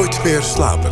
Nooit meer slapen.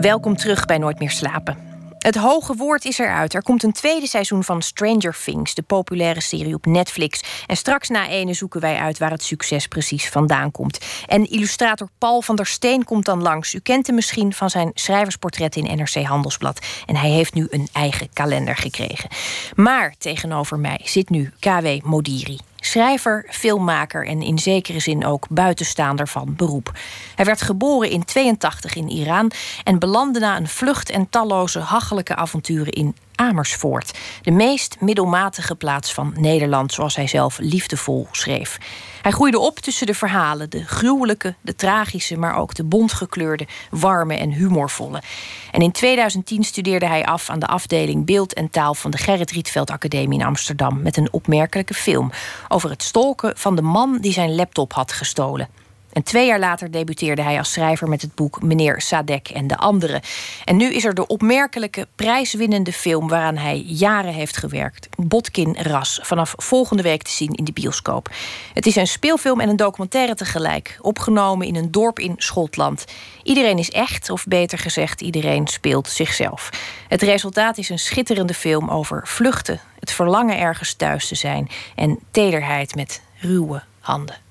Welkom terug bij Nooit meer slapen. Het hoge woord is eruit. Er komt een tweede seizoen van Stranger Things, de populaire serie op Netflix. En straks na ene zoeken wij uit waar het succes precies vandaan komt. En illustrator Paul van der Steen komt dan langs. U kent hem misschien van zijn schrijversportret in NRC Handelsblad. En hij heeft nu een eigen kalender gekregen. Maar tegenover mij zit nu KW Modiri. Schrijver, filmmaker en in zekere zin ook buitenstaander van beroep. Hij werd geboren in 82 in Iran en belandde na een vlucht en talloze hachelijke avonturen in Amersfoort, de meest middelmatige plaats van Nederland, zoals hij zelf liefdevol schreef. Hij groeide op tussen de verhalen, de gruwelijke, de tragische, maar ook de bontgekleurde, warme en humorvolle. En in 2010 studeerde hij af aan de afdeling Beeld en Taal van de Gerrit Rietveld Academie in Amsterdam met een opmerkelijke film over het stolken van de man die zijn laptop had gestolen. En twee jaar later debuteerde hij als schrijver met het boek Meneer Sadek en de Anderen. En nu is er de opmerkelijke prijswinnende film waaraan hij jaren heeft gewerkt. Botkin Ras, vanaf volgende week te zien in de bioscoop. Het is een speelfilm en een documentaire tegelijk, opgenomen in een dorp in Schotland. Iedereen is echt, of beter gezegd, iedereen speelt zichzelf. Het resultaat is een schitterende film over vluchten, het verlangen ergens thuis te zijn en tederheid met ruwe handen.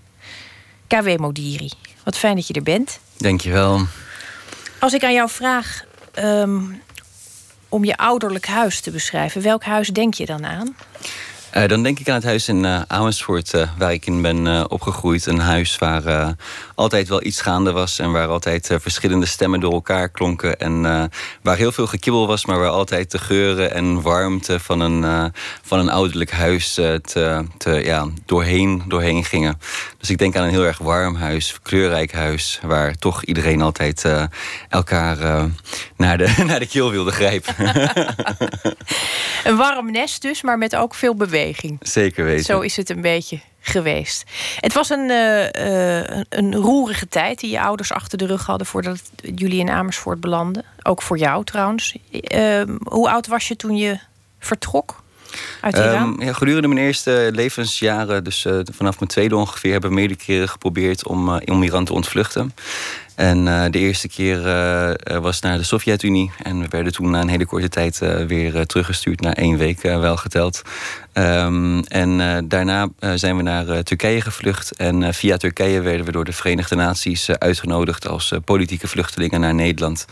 KW Modiri. Wat fijn dat je er bent. Dankjewel. Als ik aan jou vraag ehm, om je ouderlijk huis te beschrijven, welk huis denk je dan aan? Uh, dan denk ik aan het huis in uh, Amersfoort, uh, waar ik in ben opgegroeid. Een huis waar altijd wel iets gaande was en waar altijd verschillende stemmen door elkaar klonken. En waar heel veel gekibbel was, maar waar altijd de geuren en warmte van een, van een ouderlijk huis te, te, ja, doorheen, doorheen gingen. Dus ik denk aan een heel erg warm huis, kleurrijk huis, waar toch iedereen altijd elkaar naar, de, naar de keel wilde grijpen. een warm nest dus, maar met ook veel beweging. Zeker weten. Zo is het een beetje geweest. Het was een, uh, een roerige tijd die je ouders achter de rug hadden voordat jullie in Amersfoort belanden. Ook voor jou trouwens. Uh, hoe oud was je toen je vertrok? Uit? Um, ja, gedurende mijn eerste levensjaren, dus uh, vanaf mijn tweede ongeveer, hebben we meerdere keren geprobeerd om, om Iran te ontvluchten. En uh, de eerste keer uh, was naar de Sovjet-Unie. En we werden toen na een hele korte tijd weer teruggestuurd, na één week wel geteld. Um, en daarna zijn we naar Turkije gevlucht. En via Turkije werden we door de Verenigde Naties uitgenodigd als politieke vluchtelingen naar Nederland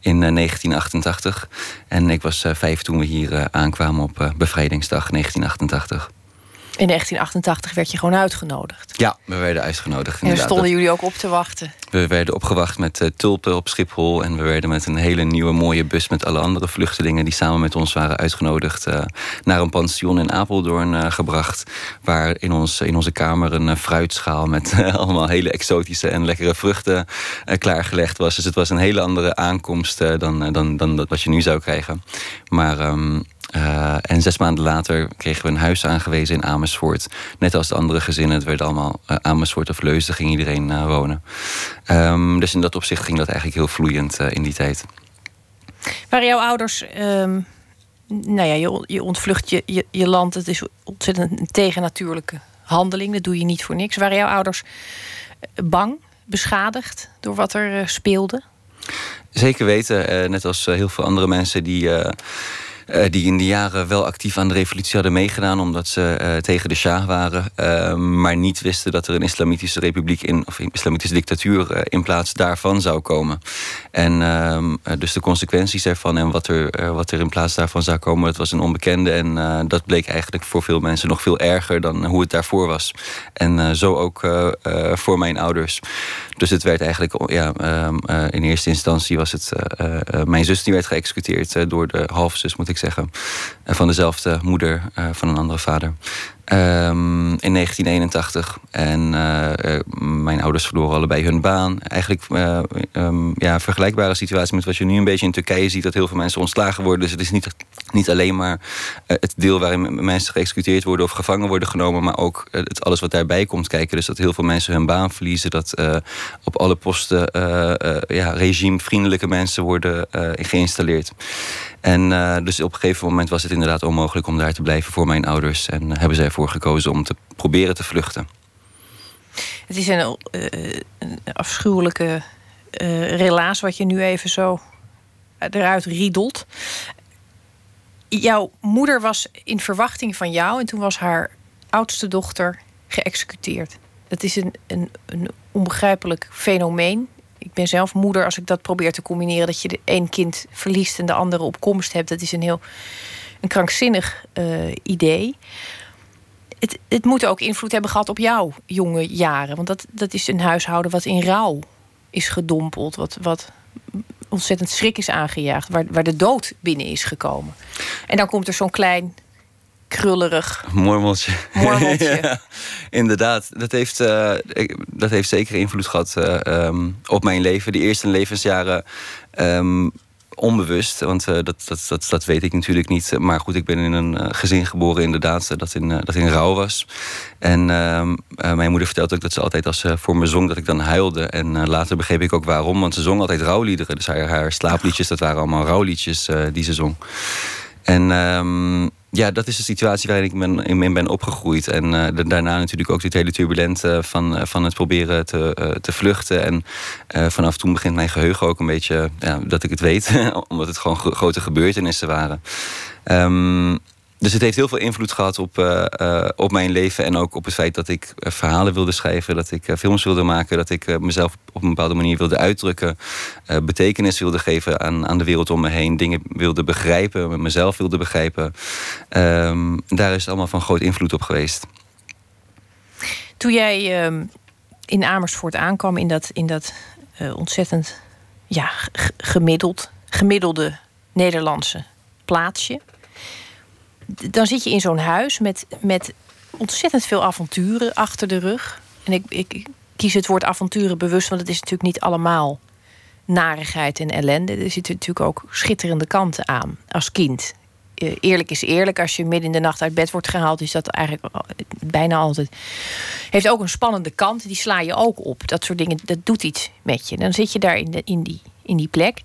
in 1988. En ik was vijf toen we hier aankwamen op bevrijdingsdag 1988. In 1988 werd je gewoon uitgenodigd. Ja, we werden uitgenodigd. En stonden jullie ook op te wachten? We werden opgewacht met uh, tulpen op Schiphol. En we werden met een hele nieuwe mooie bus met alle andere vluchtelingen... die samen met ons waren uitgenodigd... Uh, naar een pension in Apeldoorn uh, gebracht. Waar in, ons, in onze kamer een fruitschaal... met allemaal hele exotische en lekkere vruchten klaargelegd was. Dus het was een hele andere aankomst dan, dan, dan wat je nu zou krijgen. Maar... Um, uh, en zes maanden later kregen we een huis aangewezen in Amersfoort. Net als de andere gezinnen. Het werd allemaal uh, Amersfoort of Leusden ging iedereen uh, wonen. Um, dus in dat opzicht ging dat eigenlijk heel vloeiend in die tijd. Waren jouw ouders... Um, nou ja, je, je ontvlucht je, je, je, land. Het is ontzettend een tegennatuurlijke handeling. Dat doe je niet voor niks. Waren jouw ouders bang, beschadigd door wat er speelde? Zeker weten. net als heel veel andere mensen die uh, die in die jaren wel actief aan de revolutie hadden meegedaan, omdat ze uh, tegen de Shah waren, uh, maar niet wisten dat er een islamitische republiek in, of een islamitische dictatuur in plaats daarvan zou komen. En ehm, dus de consequenties ervan en wat er, wat er in plaats daarvan zou komen, dat was een onbekende. En dat bleek eigenlijk voor veel mensen nog veel erger dan hoe het daarvoor was. En zo ook voor mijn ouders. Dus het werd eigenlijk, ja, ehm, in eerste instantie was het mijn zus die werd geëxecuteerd door de halfzus, moet ik zeggen. Van dezelfde moeder van een andere vader. Um, in 1981. En uh, mijn ouders verloren allebei hun baan. Eigenlijk uh, ja, vergelijkbare situatie met wat je nu een beetje in Turkije ziet. Dat heel veel mensen ontslagen worden. Dus het is niet, niet alleen maar het deel waarin mensen geëxecuteerd worden of gevangen worden genomen. Maar ook het, alles wat daarbij komt kijken. Dus dat heel veel mensen hun baan verliezen. Dat op alle posten ja, regimevriendelijke mensen worden geïnstalleerd. En dus op een gegeven moment was het inderdaad onmogelijk om daar te blijven voor mijn ouders. En hebben zij ervoor gekozen om te proberen te vluchten. Het is een, een afschuwelijke relaas wat je nu even zo eruit riedelt. Jouw moeder was in verwachting van jou en toen was haar oudste dochter geëxecuteerd. Dat is een, een, een onbegrijpelijk fenomeen. Ik ben zelf moeder. Als ik dat probeer te combineren, dat je de een kind verliest en de andere op komst hebt, dat is een heel een krankzinnig uh, idee. Het, het moet ook invloed hebben gehad op jouw jonge jaren. Want dat, dat is een huishouden wat in rouw is gedompeld. Wat, wat ontzettend schrik is aangejaagd. Waar, waar de dood binnen is gekomen. En dan komt er zo'n klein krullerig. Mormeltje. Mormeltje. inderdaad, dat heeft, uh, dat heeft zeker invloed gehad uh, um, op mijn leven. De eerste levensjaren um, onbewust, want uh, dat, dat, dat, dat weet ik natuurlijk niet. Maar goed, ik ben in een gezin geboren inderdaad dat in, dat in rouw was. En ehm, mijn moeder vertelde ook dat ze altijd als ze voor me zong... dat ik dan huilde. En later begreep ik ook waarom, want ze zong altijd rouwliederen. Dus haar, haar slaapliedjes, dat waren allemaal rouwliedjes die ze zong. En ja, dat is de situatie waarin ik ben, in ben opgegroeid. En uh, daarna natuurlijk ook dit hele turbulente van, uh, van het proberen te, te vluchten. En vanaf toen begint mijn geheugen ook een beetje dat ik het weet. omdat het gewoon grote gebeurtenissen waren. Um, dus het heeft heel veel invloed gehad op, uh, uh, op mijn leven. En ook op het feit dat ik uh, verhalen wilde schrijven. Dat ik films wilde maken. Dat ik mezelf op een bepaalde manier wilde uitdrukken. betekenis wilde geven aan, aan de wereld om me heen. Dingen wilde begrijpen. Mezelf wilde begrijpen. Um, daar is het allemaal van groot invloed op geweest. Toen jij ehm, in Amersfoort aankwam. In dat, in dat ontzettend ja, gemiddeld, gemiddelde Nederlandse plaatsje dan zit je in zo'n huis met, met ontzettend veel avonturen achter de rug. En ik, ik kies het woord avonturen bewust, want het is natuurlijk niet allemaal narigheid en ellende. Er zitten natuurlijk ook schitterende kanten aan als kind. Eh, eerlijk is eerlijk, als je midden in de nacht uit bed wordt gehaald, is dat eigenlijk bijna altijd. Heeft ook een spannende kant, die sla je ook op. Dat soort dingen, dat doet iets met je. Dan zit je daar in, in, die, in die plek.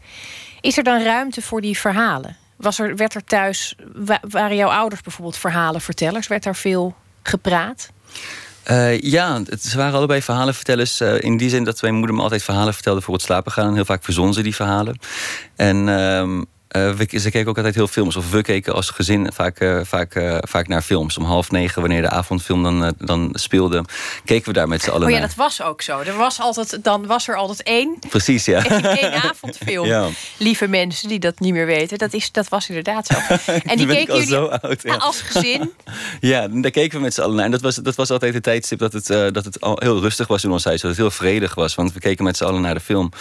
Is er dan ruimte voor die verhalen? Was er, werd er thuis, waren jouw ouders bijvoorbeeld verhalenvertellers? Werd daar veel gepraat? Uh, ja, het, ze waren allebei verhalenvertellers. Uh, in die zin dat mijn moeder me altijd verhalen vertelde voor het slapen gaan. Heel vaak verzon ze die verhalen. En uh, uh, we, ze keken ook altijd heel films. Of we keken als gezin vaak, uh, vaak, uh, vaak naar films. Om half negen, wanneer de avondfilm dan, dan speelde, keken we daar met z'n allen Oh ja, dat was ook zo. Er was altijd, dan was er altijd één. Precies, ja. Eén avondfilm. Ja. Lieve mensen die dat niet meer weten. Dat, is, dat was inderdaad zo. En die keken jullie zo oud, ja. als gezin. ja, daar keken we met z'n allen naar. En dat was, dat was altijd het tijdstip dat het, dat het al heel rustig was in ons huis. Dat het heel vredig was. Want we keken met z'n allen naar de film.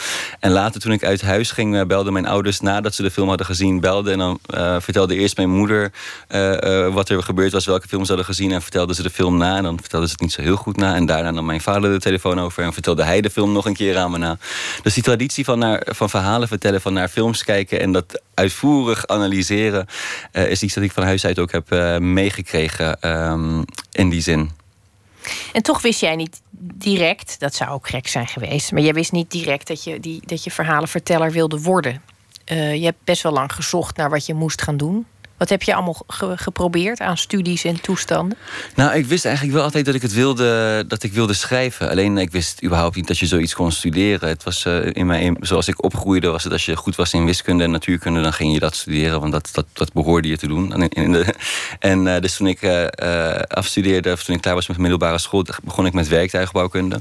En later toen ik uit huis ging, belden mijn ouders nadat ze de film hadden gezien, belden en dan uh, vertelde eerst mijn moeder uh, uh, wat er gebeurd was, welke films ze hadden gezien. En vertelde ze de film na. En dan vertelde ze het niet zo heel goed na. En daarna nam mijn vader de telefoon over. En vertelde hij de film nog een keer aan me na. Dus die traditie van, naar, van verhalen vertellen, van naar films kijken en dat uitvoerig analyseren, is iets dat ik van huis uit ook heb meegekregen um, in die zin. En toch wist jij niet direct, dat zou ook gek zijn geweest, maar jij wist niet direct dat je, die, dat je verhalenverteller wilde worden. Uh, je hebt best wel lang gezocht naar wat je moest gaan doen. Wat heb je allemaal geprobeerd aan studies en toestanden? Nou, ik wist eigenlijk wel altijd dat ik het wilde, dat ik wilde schrijven. Alleen ik wist überhaupt niet dat je zoiets kon studeren. Het was uh, in mijn, zoals ik opgroeide, was het als je goed was in wiskunde en natuurkunde, dan ging je dat studeren, want dat, dat, dat behoorde je te doen. En, in de, en uh, dus toen ik afstudeerde, of toen ik klaar was met middelbare school, begon ik met werktuigbouwkunde.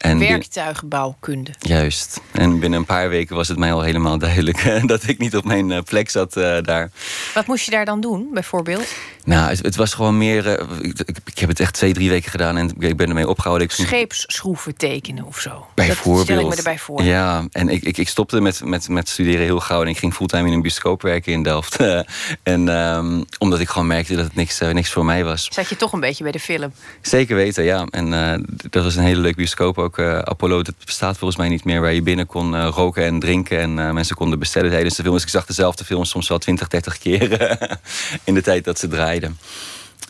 En Werktuigbouwkunde. Juist. En binnen een paar weken was het mij al helemaal duidelijk dat ik niet op mijn eh, plek zat uh, daar. Wat moest je daar dan doen, bijvoorbeeld? Nou, het, het was gewoon meer. Uh, ik, ik, heb het echt twee, drie weken gedaan en ik ben ermee opgehouden. Ik Scheepsschroeven tekenen of zo. Bijvoorbeeld. Dat stel ik me erbij voor. Ja, en ik, ik, ik stopte met, met, met studeren heel gauw en ik ging fulltime in een bioscoop werken in Delft. en um, omdat ik gewoon merkte dat het niks, niks voor mij was. Zat je toch een beetje bij de film? Zeker weten, ja. En dat was een hele leuke bioscoop ook ook uh, Apollo, dat bestaat volgens mij niet meer, waar je binnen kon uh, roken en drinken en uh, mensen konden bestellen tijdens de film. Dus ik zag dezelfde film soms wel 20, 30 keer in de tijd dat ze draaiden.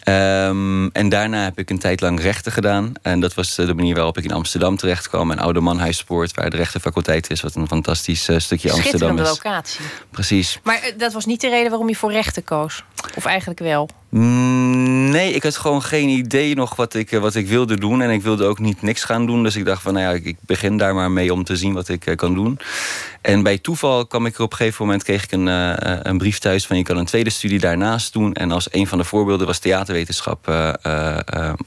Um, en daarna heb ik een tijd lang rechten gedaan. En dat was de manier waarop ik in Amsterdam terecht kwam. Een oude manhuispoort, waar de rechtenfaculteit is. Wat een fantastisch uh, stukje Amsterdam is. locatie. Precies. Maar dat was niet de reden waarom je voor rechten koos? Of eigenlijk wel? Mm, nee, ik had gewoon geen idee nog wat ik, wat ik wilde doen. En ik wilde ook niet niks gaan doen. Dus ik dacht van, nou ja, ik begin daar maar mee om te zien wat ik kan doen. En bij toeval kwam ik er op een gegeven moment... kreeg ik een, een brief thuis van... je kan een tweede studie daarnaast doen. En als een van de voorbeelden was theaterwetenschap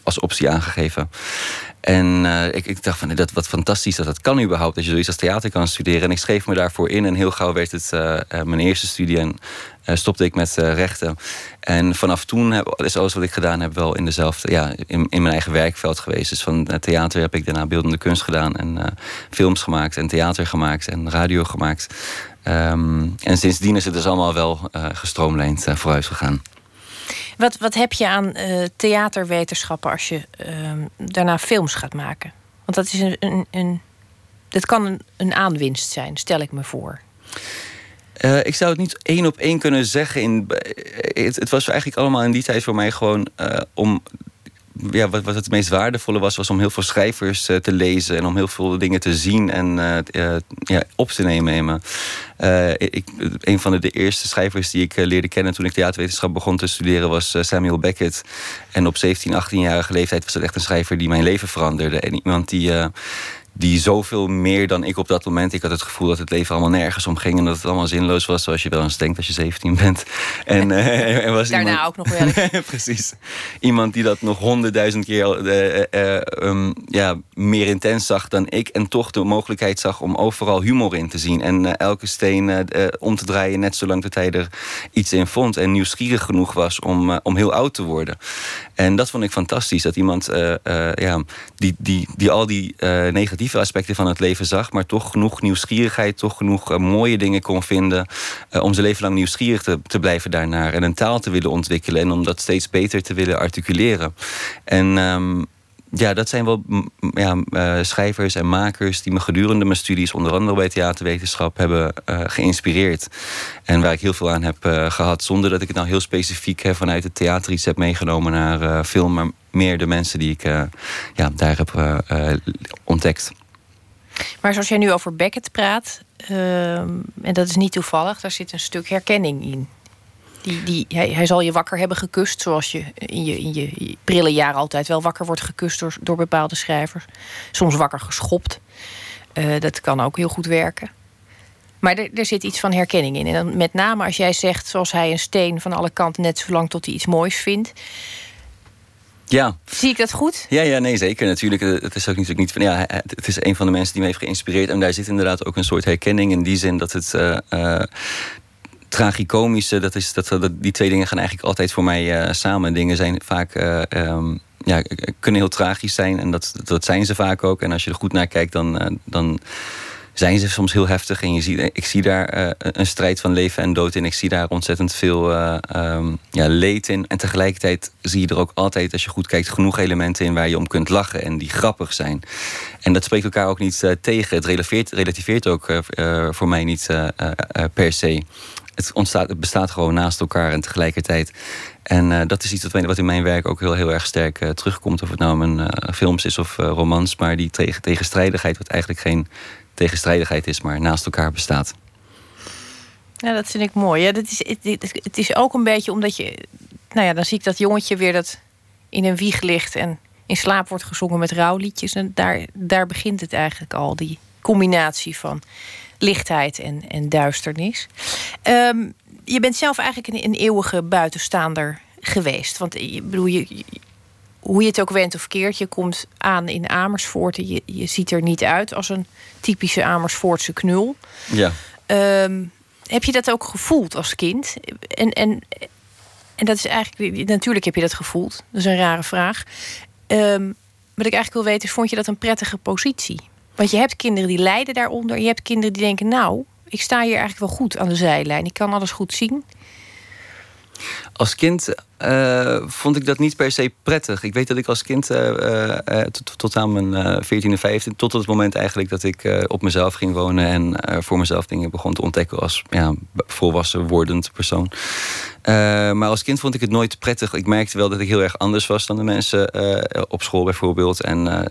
als optie aangegeven. En uh, ik, ik, dacht van, dat, wat fantastisch dat dat kan überhaupt. Dat je zoiets als theater kan studeren. En ik schreef me daarvoor in. En heel gauw werd het uh, mijn eerste studie. En stopte ik met rechten. En vanaf toen is alles wat ik gedaan heb wel in dezelfde... Ja, in, in mijn eigen werkveld geweest. Dus van theater heb ik daarna beeldende kunst gedaan. En films gemaakt. En theater gemaakt. En radio gemaakt. Um, en sindsdien is het dus allemaal wel gestroomlijnd vooruit gegaan. Wat, wat heb je aan uh, theaterwetenschappen als je uh, daarna films gaat maken? Want dat, is een, een, dat kan een, een aanwinst zijn, stel ik me voor. Uh, ik zou het niet één op één kunnen zeggen. In, het, het, was eigenlijk allemaal in die tijd voor mij gewoon om ja, wat, wat het meest waardevolle was, was om heel veel schrijvers uh, te lezen en om heel veel dingen te zien en uh, ja, op te nemen ik, een van de, de, eerste schrijvers die ik leerde kennen toen ik theaterwetenschap begon te studeren was Samuel Beckett. En op 17, 18-jarige leeftijd was dat echt een schrijver die mijn leven veranderde. En iemand die die zoveel meer dan ik op dat moment. Ik had het gevoel dat het leven allemaal nergens om ging en dat het allemaal zinloos was, zoals je wel eens denkt als je 17 bent. En, uh, was Daarna iemand, ook nog wel. precies. Iemand die dat nog honderdduizend keer uh, uh, um, ja, meer intens zag dan ik. En toch de mogelijkheid zag om overal humor in te zien. En elke steen om te draaien, net zolang dat hij er iets in vond. En nieuwsgierig genoeg was om, om heel oud te worden. En dat vond ik fantastisch. Dat iemand ja, die, die, die al die negatieve aspecten van het leven zag, maar toch genoeg nieuwsgierigheid, toch genoeg uh, mooie dingen kon vinden uh, om zijn leven lang nieuwsgierig te, te, blijven daarnaar en een taal te willen ontwikkelen en om dat steeds beter te willen articuleren. En um, ja, dat zijn wel ja, uh, schrijvers en makers die me gedurende mijn studies, onder andere bij theaterwetenschap, hebben geïnspireerd. En waar ik heel veel aan heb gehad, zonder dat ik het nou heel specifiek hè, vanuit het theater iets heb meegenomen naar film, maar meer de mensen die ik ja, daar heb ontdekt. Maar zoals jij nu over Beckett praat, ehm, en dat is niet toevallig, daar zit een stuk herkenning in. Die, die, hij, hij, zal je wakker hebben gekust, zoals je in je, in prille jaren altijd wel wakker wordt gekust door, bepaalde schrijvers. Soms wakker geschopt. Dat kan ook heel goed werken. Maar er, er, zit iets van herkenning in. En dan met name als jij zegt, zoals hij een steen van alle kanten net zo lang tot hij iets moois vindt. Ja. Zie ik dat goed? Ja, ja, nee, zeker. Natuurlijk, het is ook natuurlijk niet van. Ja, het is een van de mensen die me heeft geïnspireerd. En daar zit inderdaad ook een soort herkenning in die zin dat het. Uh, uh, tragicomische, dat is, dat, dat, die twee dingen gaan eigenlijk altijd voor mij uh, samen. Dingen zijn vaak. Um, ja, kunnen heel tragisch zijn en dat, dat zijn ze vaak ook. En als je er goed naar kijkt, dan, dan zijn ze soms heel heftig. En je ziet, ik zie daar uh, een strijd van leven en dood in. Ik zie daar ontzettend veel uh, um, ja, leed in. En tegelijkertijd zie je er ook altijd, als je goed kijkt, genoeg elementen in waar je om kunt lachen en die grappig zijn. En dat spreekt elkaar ook niet uh, tegen. Het relativeert, relativeert ook voor mij niet per se. Het, ontstaat, het bestaat gewoon naast elkaar en tegelijkertijd. En dat is iets wat, in mijn werk ook heel, heel erg sterk terugkomt. Of het nou een films is of romans. Maar die tegen, tegenstrijdigheid, wat eigenlijk geen tegenstrijdigheid is, maar naast elkaar bestaat. Ja, dat vind ik mooi. Ja, dat is, het, het is ook een beetje omdat je. Nou ja, dan zie ik dat jongetje weer dat in een wieg ligt en in slaap wordt gezongen met rouwliedjes. En daar, daar begint het eigenlijk al, die combinatie van lichtheid en, en duisternis. Um, je bent zelf eigenlijk een, een eeuwige buitenstaander geweest. Want je, bedoel, je, hoe je het ook went of keert, je komt aan in Amersfoort en je, je ziet er niet uit als een typische Amersfoortse knul. Ja. Um, heb je dat ook gevoeld als kind? En, en, en dat is eigenlijk, natuurlijk heb je dat gevoeld. Dat is een rare vraag. Um, wat ik eigenlijk wil weten is, vond je dat een prettige positie? Want je hebt kinderen die lijden daaronder. Je hebt kinderen die denken, nou, ik sta hier eigenlijk wel goed aan de zijlijn. Ik kan alles goed zien. Als kind uh, vond ik dat niet per se prettig. Ik weet dat ik als kind uh, uh, tot, tot, aan mijn 14e, 15, tot het moment eigenlijk dat ik op mezelf ging wonen en voor mezelf dingen begon te ontdekken als ja, volwassen wordend persoon. maar als kind vond ik het nooit prettig. Ik merkte wel dat ik heel erg anders was dan de mensen op school bijvoorbeeld. En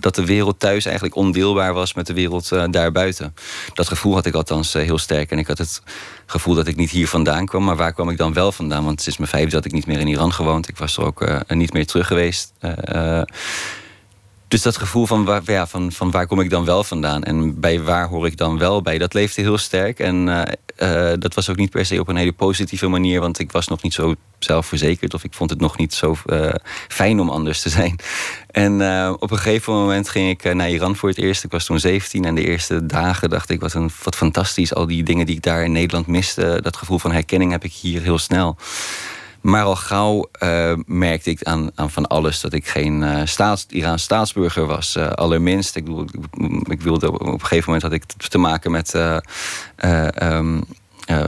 dat de wereld thuis eigenlijk ondeelbaar was met de wereld daarbuiten. Dat gevoel had ik althans heel sterk. En ik had het gevoel dat ik niet hier vandaan kwam. Maar waar kwam ik dan wel vandaan? Want is mijn vijfde had ik niet meer in Iran gewoond. Ik was er ook niet meer terug geweest. Dus dat gevoel van waar, ja, van, van waar kom ik dan wel vandaan en bij waar hoor ik dan wel bij, dat leefde heel sterk. En dat was ook niet per se op een hele positieve manier, want ik was nog niet zo zelfverzekerd of ik vond het nog niet zo fijn om anders te zijn. En op een gegeven moment ging ik naar Iran voor het eerst. Ik was toen 17 en de eerste dagen dacht ik wat, een, wat fantastisch. Al die dingen die ik daar in Nederland miste, dat gevoel van herkenning heb ik hier heel snel. Maar al gauw uh, merkte ik aan, aan van alles dat ik geen uh, staats, Iraans staatsburger was. Uh, allerminst. Ik, bedoel, ik, wilde op een gegeven moment had ik te maken met um, uh,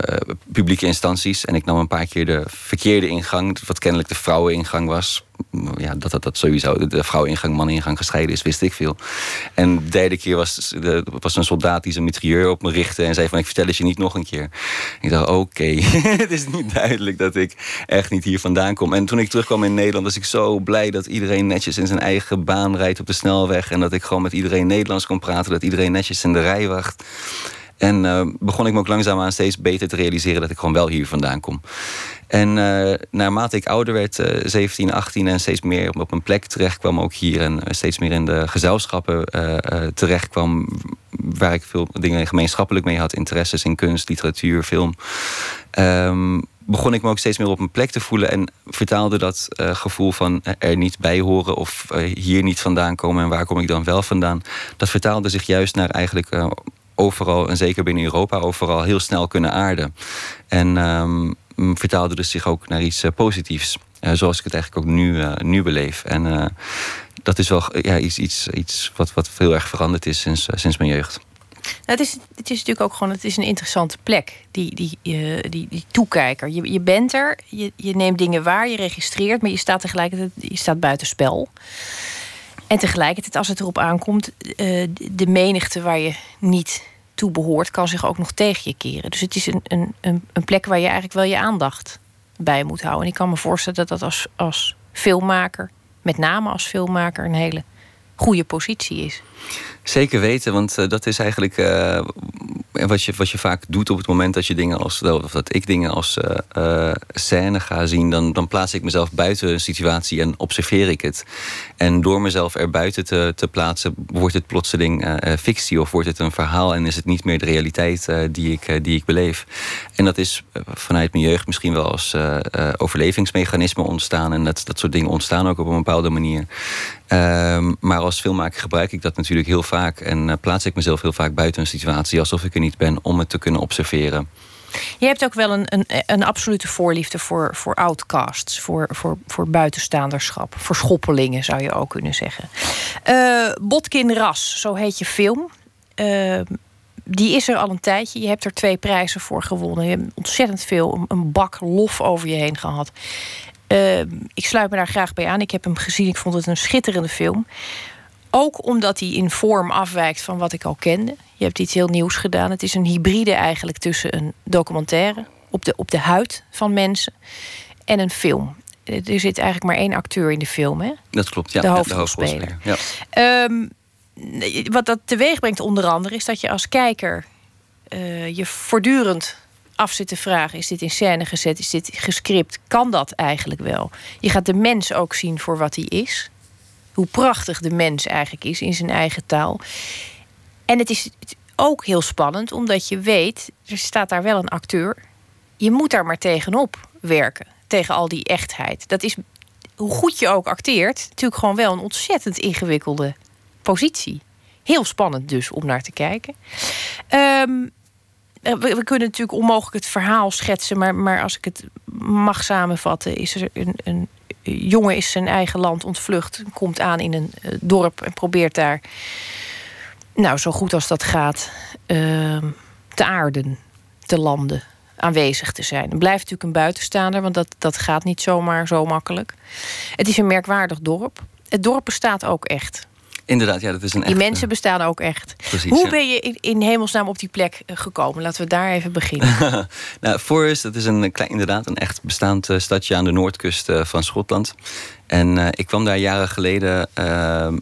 publieke instanties. En ik nam een paar keer de verkeerde ingang, wat kennelijk de vrouweningang was. Ja, dat dat, dat sowieso de vrouweningang, maningang gescheiden is, wist ik veel. En de derde keer was, was een soldaat die zijn mitrailleur op me richtte en zei van ik vertel het je niet nog een keer. Ik dacht oké, het is niet duidelijk dat ik echt niet hier vandaan kom. En toen ik terugkwam in Nederland was ik zo blij dat iedereen netjes in zijn eigen baan rijdt op de snelweg. En dat ik gewoon met iedereen Nederlands kon praten, dat iedereen netjes in de rij wacht. En uh, begon ik me ook langzaamaan steeds beter te realiseren dat ik gewoon wel hier vandaan kom. En uh, naarmate ik ouder werd, uh, 17, 18 en steeds meer op een plek terecht kwam, ook hier en steeds meer in de gezelschappen terecht kwam, waar ik veel dingen gemeenschappelijk mee had, interesses in kunst, literatuur, film. Um, begon ik me ook steeds meer op een plek te voelen en vertaalde dat gevoel van er niet bij horen of hier niet vandaan komen en waar kom ik dan wel vandaan. Dat vertaalde zich juist naar eigenlijk overal, en zeker binnen Europa, overal heel snel kunnen aarden. En um, vertaalde dus zich ook naar iets uh, positiefs. Uh, zoals ik het eigenlijk ook nu, uh, nu beleef. En dat is wel ja, iets, iets, iets wat, wat heel erg veranderd is sinds, sinds mijn jeugd. Nou, het, is, het is natuurlijk ook gewoon het is een interessante plek, die, die, die, die toekijker. Je, je bent er, je, je neemt dingen waar, je registreert, maar je staat tegelijkertijd je staat buitenspel. En tegelijkertijd, als het erop aankomt, de menigte waar je niet toe behoort, kan zich ook nog tegen je keren. Dus het is een, een, een plek waar je eigenlijk wel je aandacht bij moet houden. En ik kan me voorstellen dat dat als, als filmmaker, met name als filmmaker, een hele goede positie is. Zeker weten, want uh, dat is eigenlijk uh, wat, je, wat je vaak doet op het moment dat je dingen als, dat ik dingen als uh, scène ga zien, dan, dan plaats ik mezelf buiten een situatie en observeer ik het. En door mezelf er buiten te, te plaatsen, wordt het plotseling fictie of wordt het een verhaal en is het niet meer de realiteit die, ik, die ik beleef. En dat is vanuit mijn jeugd misschien wel als overlevingsmechanisme ontstaan en dat, dat soort dingen ontstaan ook op een bepaalde manier. Um, maar als filmmaker gebruik ik dat natuurlijk heel vaak. En uh, plaats ik mezelf heel vaak buiten een situatie alsof ik er niet ben om het te kunnen observeren. Je hebt ook wel een, een, een absolute voorliefde voor, voor outcasts, voor, voor, voor buitenstaanderschap, voor schoppelingen zou je ook kunnen zeggen. Uh, Botkin Ras, zo heet je film. Uh, die is er al een tijdje. Je hebt er twee prijzen voor gewonnen. Je hebt ontzettend veel, een bak lof over je heen gehad. Ik sluit me daar graag bij aan. Ik heb hem gezien. Ik vond het een schitterende film. Ook omdat hij in vorm afwijkt van wat ik al kende. Je hebt iets heel nieuws gedaan. Het is een hybride eigenlijk tussen een documentaire op de, op de huid van mensen en een film. Er zit eigenlijk maar één acteur in de film, hè? Dat klopt, ja. De hoofdrolspeler. Ja. Um, wat dat teweeg brengt onder andere... is dat je als kijker uh, je voortdurend af zit te vragen: is dit in scène gezet? Is dit gescript? Kan dat eigenlijk wel? Je gaat de mens ook zien voor wat hij is. Hoe prachtig de mens eigenlijk is in zijn eigen taal. En het is ook heel spannend, omdat je weet, er staat daar wel een acteur. Je moet daar maar tegenop werken. Tegen al die echtheid. Dat is, hoe goed je ook acteert, natuurlijk gewoon wel een ontzettend ingewikkelde positie. Heel spannend dus om naar te kijken. Um, we, we, kunnen natuurlijk onmogelijk het verhaal schetsen, maar, maar als ik het mag samenvatten, is er een, een jongen is zijn eigen land ontvlucht, komt aan in een uh, dorp en probeert daar, nou zo goed als dat gaat, uh, te aarden, te landen, aanwezig te zijn. Er blijft natuurlijk een buitenstaander, want dat, dat gaat niet zomaar zo makkelijk. Het is een merkwaardig dorp. Het dorp bestaat ook echt. Inderdaad, ja, dat is een Die mensen bestaan ook echt. Precies, Hoe ben je in, in, hemelsnaam op die plek eh, gekomen? Laten we daar even beginnen. nou, Forest, dat is een klein, inderdaad een echt bestaand uh, stadje aan de noordkust van Schotland. En uh, ik kwam daar jaren geleden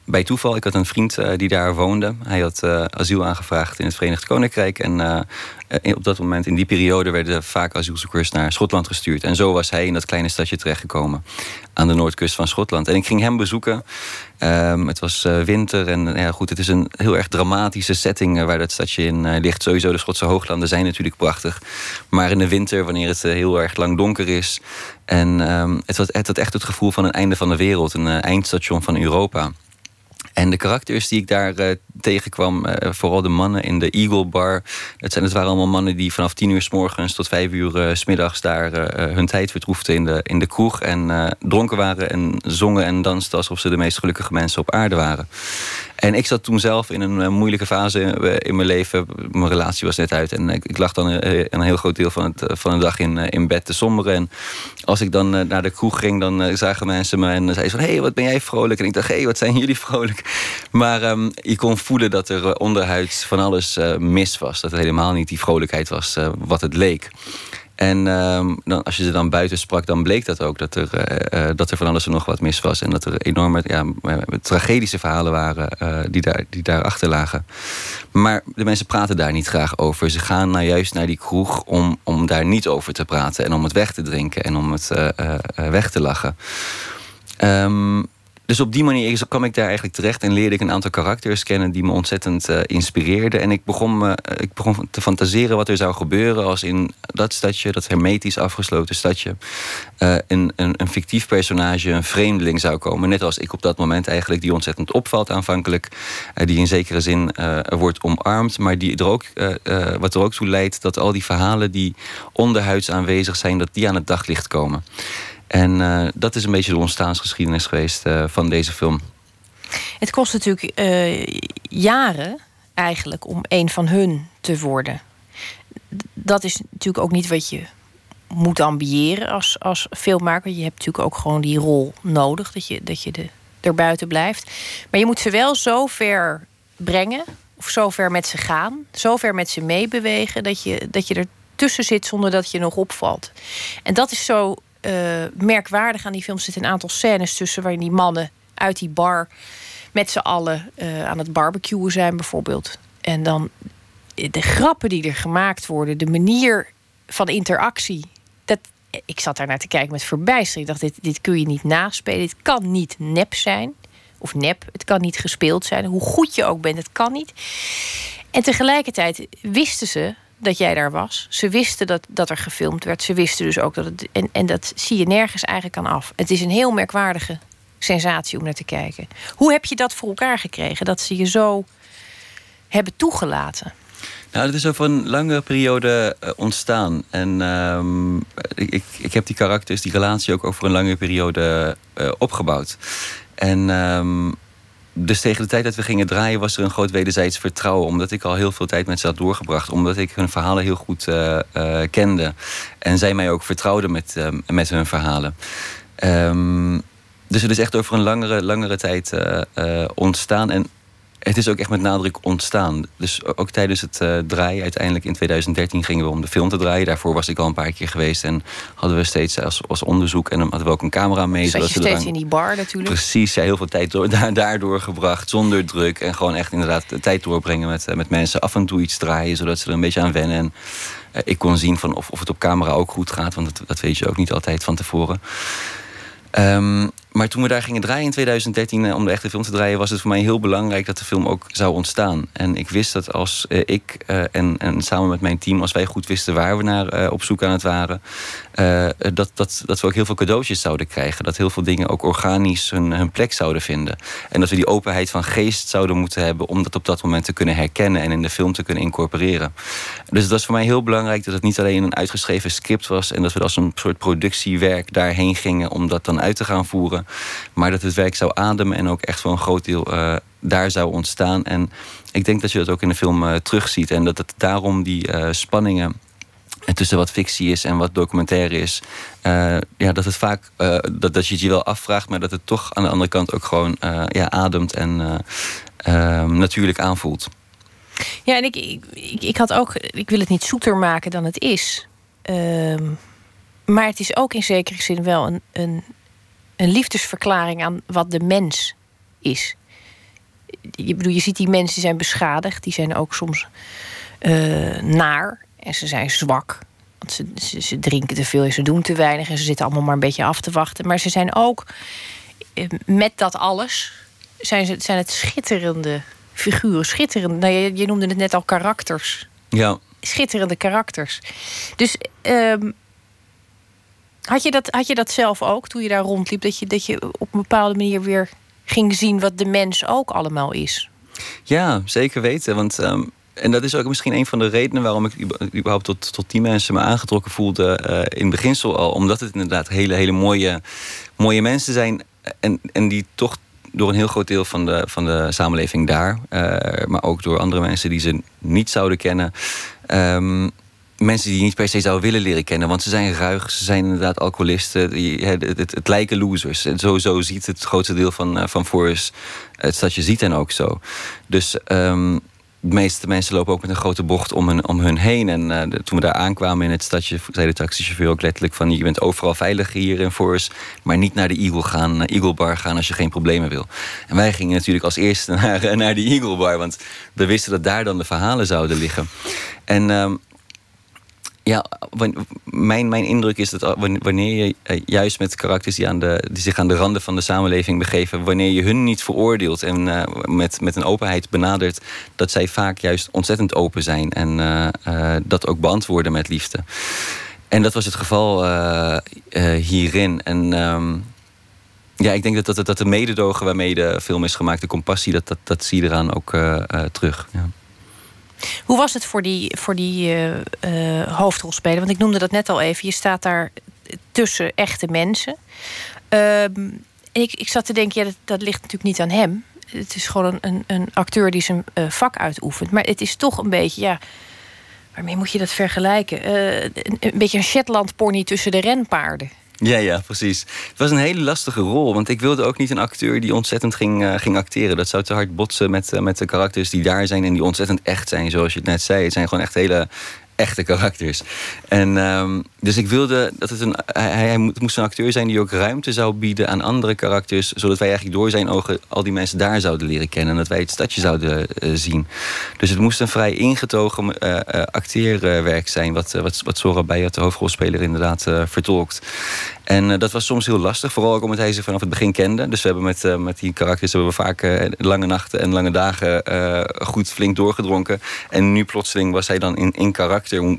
bij toeval. Ik had een vriend die daar woonde. Hij had asiel aangevraagd in het Verenigd Koninkrijk. En op dat moment, in die periode, werden vaak asielzoekers naar Schotland gestuurd. En zo was hij in dat kleine stadje terechtgekomen aan de noordkust van Schotland. En ik ging hem bezoeken. Ehm, het was winter en ja, goed, het is een heel erg dramatische setting waar dat stadje in ligt. Sowieso de Schotse hooglanden zijn natuurlijk prachtig. Maar in de winter, wanneer het heel erg lang donker is... en ehm, het, had, het had echt het gevoel van een einde van de wereld, een eindstation van Europa... En de karakters die ik daar uh, tegenkwam, uh, vooral de mannen in de Eagle Bar. Het, zijn, het waren allemaal mannen die vanaf tien uur s morgens tot vijf uur s middags daar hun tijd vertroefden in de, in de kroeg. En dronken waren en zongen en dansten alsof ze de meest gelukkige mensen op aarde waren. En ik zat toen zelf in een moeilijke fase in mijn leven. Mijn relatie was net uit en ik, ik lag dan een heel groot deel van, het, van de dag in, in bed te somberen. En als ik dan naar de kroeg ging, dan zagen mensen me en zeiden van... hé, hey, wat ben jij vrolijk? En ik dacht, hé, hey, wat zijn jullie vrolijk? Maar um, je kon voelen dat er eh, onderhuids van alles uh, mis was. Dat het helemaal niet die vrolijkheid was wat het leek. En um, dan, als je ze dan buiten sprak, dan bleek dat ook. Dat er, uh, dat er van alles en nog wat mis was. En dat er enorme ja, tragedische verhalen waren die, daar, die daar achter lagen. Maar de mensen praten daar niet graag over. Ze gaan nou juist naar die kroeg om, om daar niet over te praten. En om het weg te drinken en om het weg te lachen. Um, dus op die manier kwam ik daar eigenlijk terecht en leerde ik een aantal karakters kennen die me ontzettend uh, inspireerden. En ik begon, eh, ik begon te fantaseren wat er zou gebeuren als in dat stadje, dat hermetisch afgesloten stadje, uh, een, een, een, fictief personage, een vreemdeling zou komen. Net als ik op dat moment eigenlijk, die ontzettend opvalt aanvankelijk, die in zekere zin wordt omarmd, maar die er ook, wat er ook toe leidt dat al die verhalen die onderhuids aanwezig zijn, dat die aan het daglicht komen. En uh, dat is een beetje de ontstaansgeschiedenis geweest uh, van deze film. Het kost natuurlijk uh, jaren eigenlijk om een van hun te worden. Dat is natuurlijk ook niet wat je moet ambiëren als, als filmmaker. Je hebt natuurlijk ook gewoon die rol nodig, dat je, dat je de, er buiten blijft. Maar je moet ze wel zo ver brengen, of zo ver met ze gaan, zo ver met ze meebewegen, dat je, dat je er tussen zit zonder dat je nog opvalt. En dat is zo merkwaardig aan die film zitten een aantal scènes tussen waarin die mannen uit die bar met z'n allen uh, aan het barbecuen zijn, bijvoorbeeld. En dan de grappen die er gemaakt worden, de manier van interactie. Dat, ik zat daar naar te kijken met verbijstering. Ik dacht, dit, dit kun je niet naspelen. Dit kan niet nep zijn. Of nep, het kan niet gespeeld zijn. Hoe goed je ook bent, het kan niet. En tegelijkertijd wisten ze dat jij daar was. Ze wisten dat, dat er gefilmd werd. Ze wisten dus ook dat het. En, en dat zie je nergens eigenlijk aan af. Het is een heel merkwaardige sensatie om naar te kijken. Hoe heb je dat voor elkaar gekregen? Dat ze je zo hebben toegelaten? Nou, dat is over een lange periode uh, ontstaan. En uh, ik, ik heb die karakters, die relatie ook over een lange periode uh, opgebouwd. En um, dus tegen de tijd dat we gingen draaien was er een groot wederzijds vertrouwen. Omdat ik al heel veel tijd met ze had doorgebracht. Omdat ik hun verhalen heel goed uh, uh, kende. En zij mij ook vertrouwden met, uh, met hun verhalen. Um, dus het is echt over een langere, langere tijd ontstaan. En het is ook echt met nadruk ontstaan. Dus ook tijdens het uh, draaien, uiteindelijk in 2013 gingen we om de film te draaien. Daarvoor was ik al een paar keer geweest en hadden we steeds als, als onderzoek en hadden we ook een camera mee. Zat je steeds in die bar natuurlijk? Precies, ja, heel veel tijd door, daar, daardoor gebracht, zonder druk. En gewoon echt inderdaad tijd doorbrengen met, eh, met mensen. Af en toe iets draaien, zodat ze er een beetje aan wennen. En uh, ik kon zien van of, of het op camera ook goed gaat, want dat, dat weet je ook niet altijd van tevoren. Um, maar toen we daar gingen draaien in 2013 eh, om de echte film te draaien, was het voor mij heel belangrijk dat de film ook zou ontstaan. En ik wist dat als eh, ik eh, en, en samen met mijn team, als wij goed wisten waar we naar op zoek aan het waren, dat, dat, dat we ook heel veel cadeautjes zouden krijgen. Dat heel veel dingen ook organisch hun, hun plek zouden vinden. En dat we die openheid van geest zouden moeten hebben om dat op dat moment te kunnen herkennen en in de film te kunnen incorporeren. Dus het was voor mij heel belangrijk dat het niet alleen een uitgeschreven script was en dat we als een soort productiewerk daarheen gingen om dat dan uit te gaan voeren. Maar dat het werk zou ademen en ook echt voor een groot deel uh, daar zou ontstaan. En ik denk dat je dat ook in de film uh, terugziet. En dat het daarom die uh, spanningen tussen wat fictie is en wat documentaire is. ja, dat het vaak dat, dat je het je wel afvraagt, maar dat het toch aan de andere kant ook gewoon ja, ademt en ehm, natuurlijk aanvoelt. Ja, en ik, ik, ik, had ook, ik wil het niet zoeter maken dan het is. Ehm, maar het is ook in zekere zin wel een, een, een liefdesverklaring aan wat de mens is. Je, bedoel, je ziet die mensen die zijn beschadigd, die zijn ook soms uh, naar. en ze zijn zwak. Want ze, ze, ze, drinken te veel en ze doen te weinig en ze zitten allemaal maar een beetje af te wachten. Maar ze zijn ook, eh, met dat alles, zijn, ze, zijn het schitterende figuren. Schitterende, nou, je, je noemde het net al karakters. Ja. Schitterende karakters. Dus um, had, je dat, had je dat zelf ook toen je daar rondliep? Dat je, dat je op een bepaalde manier weer ging zien wat de mens ook allemaal is? Ja, zeker weten. Want um, en dat is ook misschien een van de redenen waarom ik überhaupt tot, tot die mensen me aangetrokken voelde uh, in beginsel al. Omdat het inderdaad hele, hele mooie, mooie mensen zijn. En, en die toch door een heel groot deel van de, van de samenleving daar, uh, maar ook door andere mensen die ze niet zouden kennen. Um, mensen die je niet per se zou willen leren kennen. Want ze zijn ruig, ze zijn inderdaad alcoholisten. Die, het, het, het, lijken losers. En sowieso ziet het grootste deel van, uh, van Forest het stadje ziet en ook zo. Dus um, de meeste mensen lopen ook met een grote bocht om hun, om hun heen. En uh, toen we daar aankwamen in het stadje, zei de taxichauffeur ook letterlijk van... je bent overal veilig hier in Forest, maar niet naar de Eagle gaan, naar Eagle Bar gaan als je geen problemen wil. En wij gingen natuurlijk als eerste naar, naar de Eagle Bar, want we wisten dat daar dan de verhalen zouden liggen. En um, ja, mijn, mijn indruk is dat wanneer je eh, juist met karakters die, aan de, die zich aan de randen van de samenleving begeven, wanneer je hun niet veroordeelt en uh, met, met een openheid benadert, dat zij vaak juist ontzettend open zijn en uh, dat ook beantwoorden met liefde. En dat was het geval hierin. En um, ja, ik denk dat, dat, dat de mededogen waarmee de film is gemaakt, de compassie, dat, dat, dat zie je eraan ook terug. Ja. Hoe was het voor die, voor die uh, uh, hoofdrolspeler? Want ik noemde dat net al even. Je staat daar tussen echte mensen. Ehm, ik, ik zat te denken, ja, dat, dat, ligt natuurlijk niet aan hem. Het is gewoon een, een, acteur die zijn uh, vak uitoefent. Maar het is toch een beetje, ja, waarmee moet je dat vergelijken? een, een beetje een Shetland pony tussen de renpaarden. Ja, ja, precies. Het was een hele lastige rol. Want ik wilde ook niet een acteur die ontzettend ging, uh, ging acteren. Dat zou te hard botsen met, uh, met de karakters die daar zijn en die ontzettend echt zijn, zoals je het net zei. Het zijn gewoon echt hele echte karakters. En um, dus ik wilde dat het een. Hij, moest een acteur zijn die ook ruimte zou bieden aan andere karakters. Zodat wij eigenlijk door zijn ogen al die mensen daar zouden leren kennen. En dat wij het stadje zouden uh, zien. Dus het moest een vrij ingetogen uh, uh, acteerwerk zijn. Wat, wat, wat Sora Bijert, de hoofdrolspeler, inderdaad vertolkt. En dat was soms heel lastig. Vooral ook omdat hij ze vanaf het begin kende. Dus we hebben met, met die karakters hebben we vaak lange nachten en lange dagen goed flink doorgedronken. En nu plotseling was hij dan in, in karakter.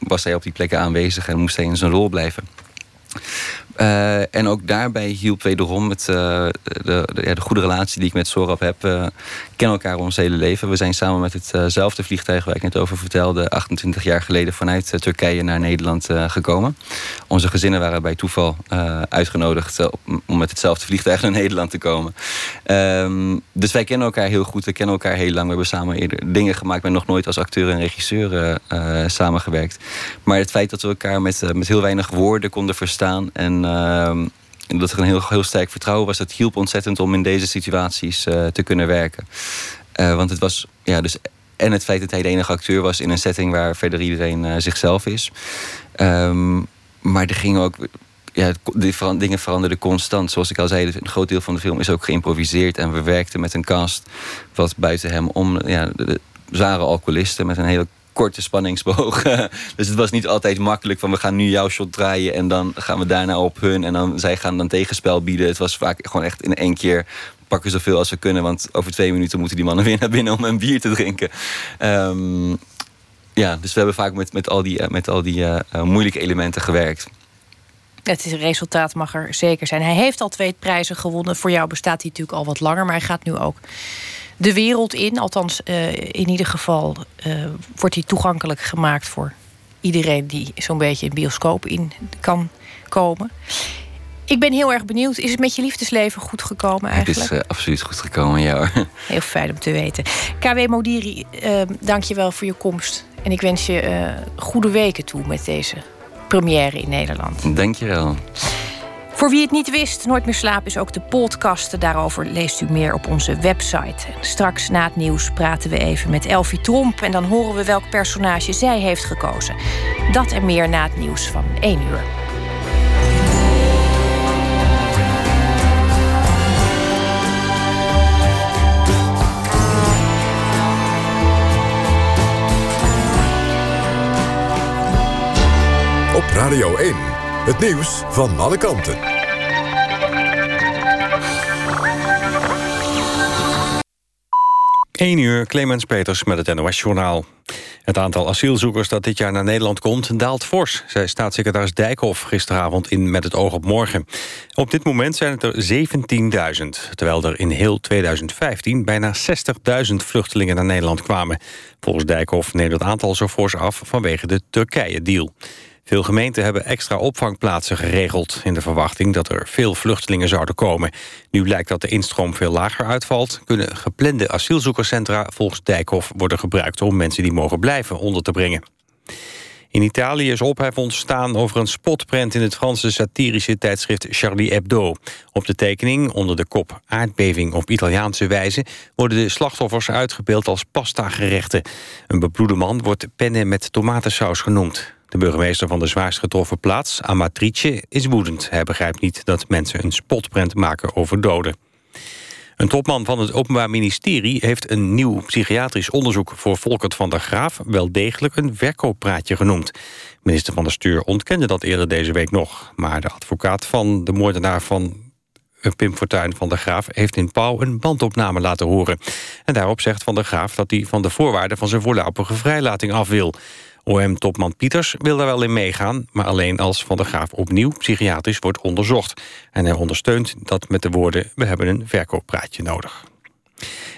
was hij op die plekken aanwezig en moest hij in zijn rol blijven. Uh, en ook daarbij hielp wederom met uh, de, de, ja, de, goede relatie die ik met Sorab heb. Uh, kennen elkaar ons hele leven. We zijn samen met hetzelfde vliegtuig waar ik net over vertelde... 28 jaar geleden vanuit Turkije naar Nederland gekomen. Onze gezinnen waren bij toeval uitgenodigd... om met hetzelfde vliegtuig naar Nederland te komen. Um, dus wij kennen elkaar heel goed. We kennen elkaar heel lang. We hebben samen eerder dingen gemaakt... maar nog nooit als acteur en regisseur samengewerkt. Maar het feit dat we elkaar met, met heel weinig woorden konden verstaan... en Ehm, dat er een heel, heel sterk vertrouwen was. Dat hielp ontzettend om in deze situaties uh, te kunnen werken. Uh, want het was, ja, dus. En het feit dat hij de enige acteur was in een setting waar verder iedereen uh, zichzelf is. Um, maar er ging ook. Ja, die dingen veranderden constant. Zoals ik al zei, een groot deel van de film is ook geïmproviseerd. En we werkten met een cast wat buiten hem om. Ja, de, zware alcoholisten met een hele korte spanningsboog. dus het was niet altijd makkelijk van we gaan nu jouw shot draaien en dan gaan we daarna op hun en dan zij gaan dan tegenspel bieden. Het was vaak gewoon echt in één keer pakken zoveel als we kunnen, want over twee minuten moeten die mannen weer naar binnen om een bier te drinken. Um, ja, dus we hebben vaak met, met al die, eh, met al die uh, moeilijke elementen gewerkt. Het resultaat mag er zeker zijn. Hij heeft al twee prijzen gewonnen. Voor jou bestaat hij natuurlijk al wat langer, maar hij gaat nu ook de wereld in. Althans, uh, in ieder geval uh, wordt hij toegankelijk gemaakt voor iedereen die zo'n beetje in bioscoop in kan komen. Ik ben heel erg benieuwd. Is het met je liefdesleven goed gekomen eigenlijk? Het is uh, absoluut goed gekomen, ja Heel fijn om te weten. KW Modiri, dank je wel voor je komst. En ik wens je goede weken toe met deze première in Nederland. Dank je wel. Voor wie het niet wist, Nooit meer slapen is ook de podcast. Daarover leest u meer op onze website. Straks na het nieuws praten we even met Elfie Tromp... en dan horen we welk personage zij heeft gekozen. Dat en meer na het nieuws van 1 uur. Het nieuws van alle kanten. 1 uur, Clemens Peters met het NOS Journaal. Het aantal asielzoekers dat dit jaar naar Nederland komt daalt fors... zei staatssecretaris Dijkhoff gisteravond in Met het oog op morgen. Op dit moment zijn het er 17.000... terwijl er in heel 2015 bijna 60.000 vluchtelingen naar Nederland kwamen. Volgens Dijkhoff neemt het aantal zo fors af vanwege de Turkije-deal. Veel gemeenten hebben extra opvangplaatsen geregeld... in de verwachting dat er veel vluchtelingen zouden komen. Nu lijkt dat de instroom veel lager uitvalt... kunnen geplande asielzoekerscentra volgens Dijkhoff worden gebruikt... om mensen die mogen blijven onder te brengen. In Italië is ophef ontstaan over een spotprent in het Franse satirische tijdschrift Charlie Hebdo. Op de tekening, onder de kop aardbeving op Italiaanse wijze... worden de slachtoffers uitgebeeld als pasta-gerechten. Een bebloede man wordt penne met tomatensaus genoemd. De burgemeester van de zwaarst getroffen plaats, Amatrice, is woedend. Hij begrijpt niet dat mensen een spotprent maken over doden. Een topman van het Openbaar Ministerie heeft een nieuw psychiatrisch onderzoek voor Volkert van der Graaf wel degelijk een verkooppraatje genoemd. Minister van de Stuur ontkende dat eerder deze week nog. Maar de advocaat van de moordenaar van eh, Pim Fortuyn van der Graaf heeft in Pauw een bandopname laten horen. En daarop zegt Van der Graaf dat hij van de voorwaarden van zijn voorlopige vrijlating af wil. OM-topman Pieters wil daar wel in meegaan... maar alleen als Van der Graaf opnieuw psychiatrisch wordt onderzocht. En hij ondersteunt dat met de woorden... we hebben een verkooppraatje nodig.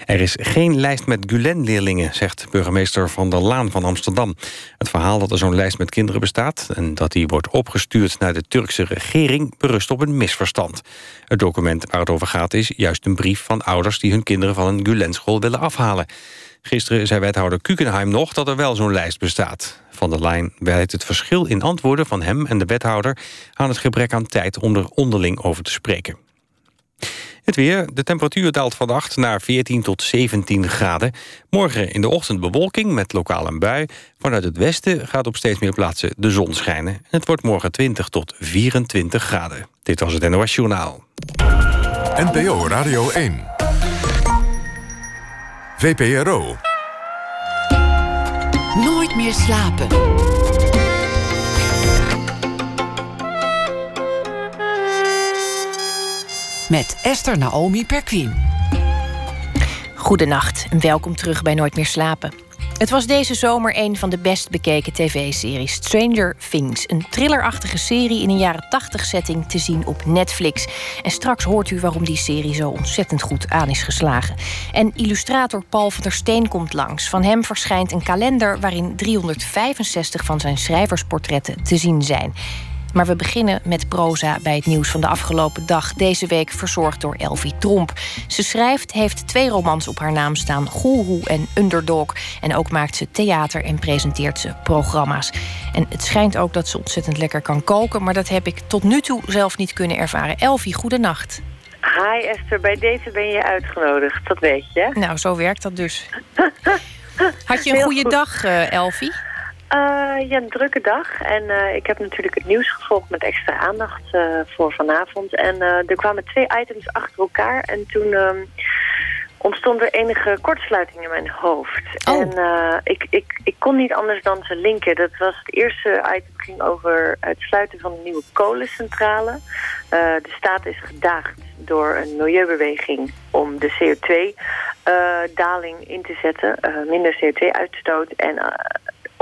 Er is geen lijst met Gulen-leerlingen, zegt burgemeester Van der Laan van Amsterdam. Het verhaal dat er zo'n lijst met kinderen bestaat... en dat die wordt opgestuurd naar de Turkse regering... berust op een misverstand. Het document waar het over gaat is juist een brief van ouders... die hun kinderen van een Gulen-school willen afhalen. Gisteren zei wethouder Kukenheim nog dat er wel zo'n lijst bestaat. Van der Lijn wijt het verschil in antwoorden van hem en de wethouder... aan het gebrek aan tijd om er onderling over te spreken. Het weer. De temperatuur daalt vannacht naar 14 tot 17 graden. Morgen in de ochtend bewolking met lokaal een bui. Vanuit het westen gaat op steeds meer plaatsen de zon schijnen. Het wordt morgen 20 tot 24 graden. Dit was het NOS Journaal. NPO Radio 1. VPRO. Nooit meer slapen. Met Esther Naomi Perquin. Goedenacht en welkom terug bij Nooit meer slapen. Het was deze zomer een van de best bekeken tv-series. Stranger Things, een thrillerachtige serie in een jaren 80 setting te zien op Netflix. En straks hoort u waarom die serie zo ontzettend goed aan is geslagen. En illustrator Paul van der Steen komt langs. Van hem verschijnt een kalender waarin 365 van zijn schrijversportretten te zien zijn. Maar we beginnen met proza bij het nieuws van de afgelopen dag. Deze week verzorgd door Elvie Tromp. Ze schrijft, heeft twee romans op haar naam staan: Goeroe en Underdog. En ook maakt ze theater en presenteert ze programma's. En het schijnt ook dat ze ontzettend lekker kan koken. Maar dat heb ik tot nu toe zelf niet kunnen ervaren. Elvie, goedenacht. Hi Esther, bij deze ben je uitgenodigd, dat weet je. Nou, zo werkt dat dus. Had je een goede dag, uh, Elfie? Uh, ja, een drukke dag. En uh, ik heb natuurlijk het nieuws gevolgd met extra aandacht uh, voor vanavond. En er kwamen twee items achter elkaar. En toen um, ontstond er enige kortsluiting in mijn hoofd. Oh. En ik, ik, ik kon niet anders dan ze linken. Dat was het eerste item ging over het sluiten van een nieuwe kolencentrale. de staat is gedaagd door een milieubeweging om de CO2-daling in te zetten. minder CO2-uitstoot en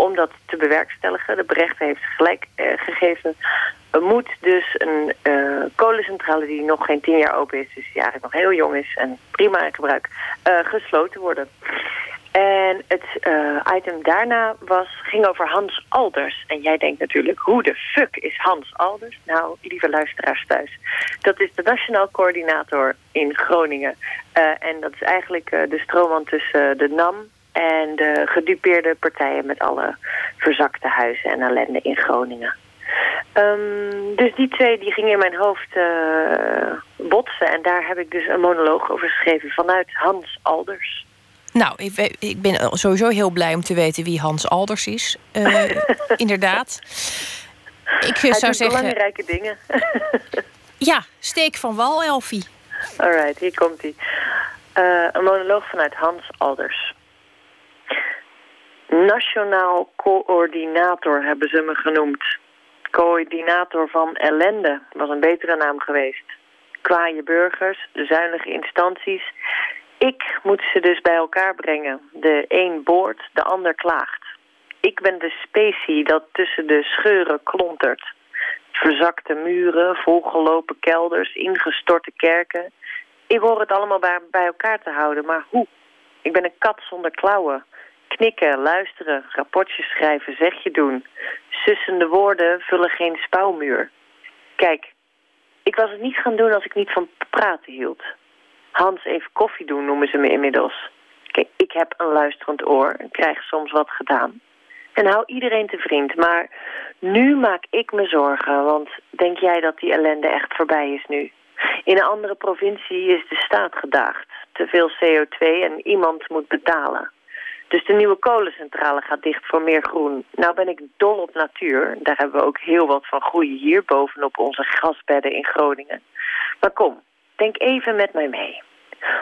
om dat te bewerkstelligen. De berechter heeft gelijk uh, gegeven. Moet dus een uh, kolencentrale die nog geen tien jaar open is... dus die eigenlijk nog heel jong is en prima in gebruik... Uh, gesloten worden. En het item daarna was, ging over Hans Alders. En jij denkt natuurlijk, hoe de fuck is Hans Alders? Nou, lieve luisteraars thuis. Dat is de Nationaal Coördinator in Groningen. en dat is eigenlijk de stroomman tussen de NAM en de gedupeerde partijen met alle verzakte huizen en ellende in Groningen. Um, dus die twee die gingen in mijn hoofd uh, botsen. En daar heb ik dus een monoloog over geschreven vanuit Hans Alders. Nou, ik, ik ben sowieso heel blij om te weten wie Hans Alders is. Uh, inderdaad. Ik Hij zou zeggen. belangrijke dingen. ja, steek van wal, Elfie. Alright, hier komt hij. Uh, een monoloog vanuit Hans Alders. Nationaal coördinator hebben ze me genoemd. Coördinator van ellende was een betere naam geweest. Kwaaie burgers, zuinige instanties. Ik moet ze dus bij elkaar brengen. De een boort, de ander klaagt. Ik ben de specie dat tussen de scheuren klontert. Verzakte muren, volgelopen kelders, ingestorte kerken. Ik hoor het allemaal bij elkaar te houden, maar hoe? Ik ben een kat zonder klauwen. Knikken, luisteren, rapportjes schrijven, zegje doen. Sussende woorden vullen geen spouwmuur. Kijk, ik was het niet gaan doen als ik niet van praten hield. Hans even koffie doen noemen ze me inmiddels. Kijk, ik heb een luisterend oor en krijg soms wat gedaan. En hou iedereen te vriend, maar nu maak ik me zorgen, want denk jij dat die ellende echt voorbij is nu? In een andere provincie is de staat gedaagd. Te veel CO2 en iemand moet betalen. Dus de nieuwe kolencentrale gaat dicht voor meer groen. Nou ben ik dol op natuur. Daar hebben we ook heel wat van groeien hier bovenop onze gasbedden in Groningen. Maar kom, denk even met mij mee.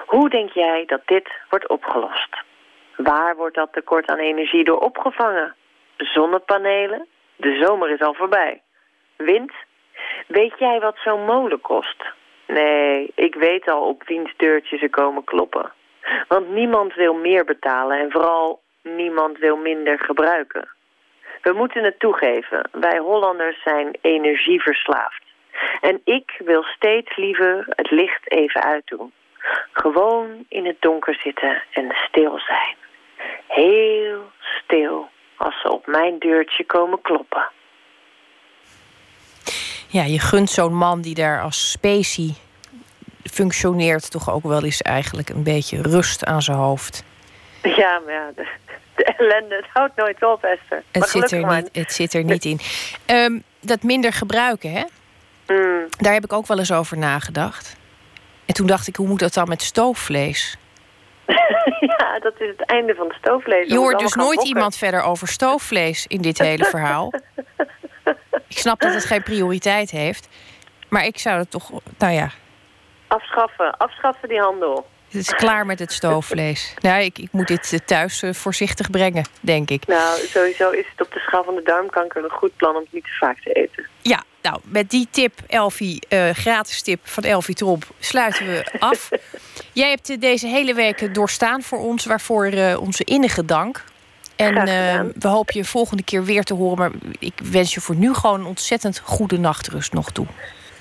Hoe denk jij dat dit wordt opgelost? Waar wordt dat tekort aan energie door opgevangen? Zonnepanelen? De zomer is al voorbij. Wind? Weet jij wat zo'n molen kost? Nee, ik weet al op wiens deurtje ze komen kloppen. Want niemand wil meer betalen en vooral niemand wil minder gebruiken. We moeten het toegeven, wij Hollanders zijn energieverslaafd. En ik wil steeds liever het licht even uitdoen. Gewoon in het donker zitten en stil zijn. Heel stil als ze op mijn deurtje komen kloppen. Ja, je gunt zo'n man die daar als specie functioneert... toch ook wel eens eigenlijk een beetje rust aan zijn hoofd. Ja, maar ja, de, de ellende, het houdt nooit op, Esther. Het, Maar zit er, niet, het zit er niet in. Ehm, dat minder gebruiken, hè? Mm, Daar heb ik ook wel eens over nagedacht. En toen dacht ik, hoe moet dat dan met stoofvlees? ja, dat is het einde van de stoofvlees. Je hoort dus nooit iemand verder over stoofvlees in dit hele verhaal. Ik snap dat het geen prioriteit heeft. Maar ik zou het toch, nou ja, Afschaffen, afschaffen die handel. het is klaar met het stoofvlees. Nou, ik, ik moet dit eh, thuis eh, voorzichtig brengen, denk ik. Nou, sowieso is het op de schaal van de darmkanker een goed plan om het niet te vaak te eten. Ja, nou, met die tip, Elfie, eh, gratis tip van Elfie Tromp, sluiten we af. Jij hebt deze hele week doorstaan voor ons, waarvoor onze innige dank. En we hopen je volgende keer weer te horen. Maar ik wens je voor nu gewoon een ontzettend goede nachtrust nog toe.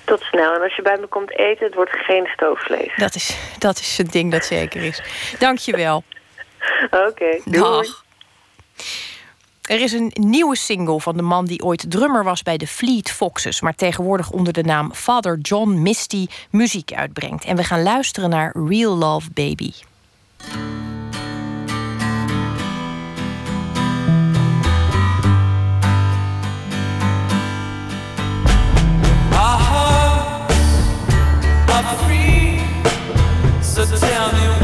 Tot snel. En als je bij me komt eten, het wordt geen stoofvlees. Dat is, dat is het ding dat zeker is. Dank je wel. Oké, doei. Dag. Er is een nieuwe single van de man die ooit drummer was bij de Fleet Foxes, maar tegenwoordig onder de naam Father John Misty muziek uitbrengt. En we gaan luisteren naar Real Love Baby. So tell me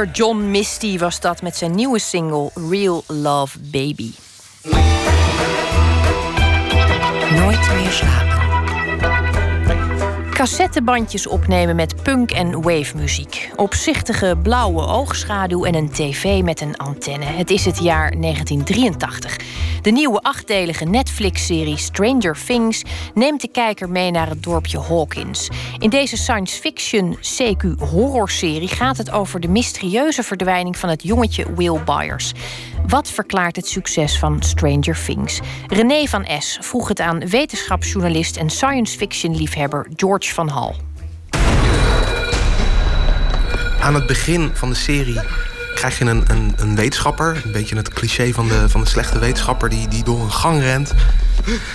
Father John Misty was dat met zijn nieuwe single Real Love Baby. Nooit meer slapen. Cassettebandjes opnemen met punk- en wave-muziek. Opzichtige blauwe oogschaduw en een tv met een antenne. Het is het jaar 1983. De nieuwe achtdelige Netflix-serie Stranger Things neemt de kijker mee naar het dorpje Hawkins. In deze science fiction CQ horrorserie gaat het over de mysterieuze verdwijning van het jongetje Will Byers. Wat verklaart het succes van Stranger Things? René van S. vroeg het aan wetenschapsjournalist en science fiction liefhebber George van Hal. Aan het begin van de serie krijg je een, een, een wetenschapper. Een beetje het cliché van de, van de slechte wetenschapper die, die door een gang rent.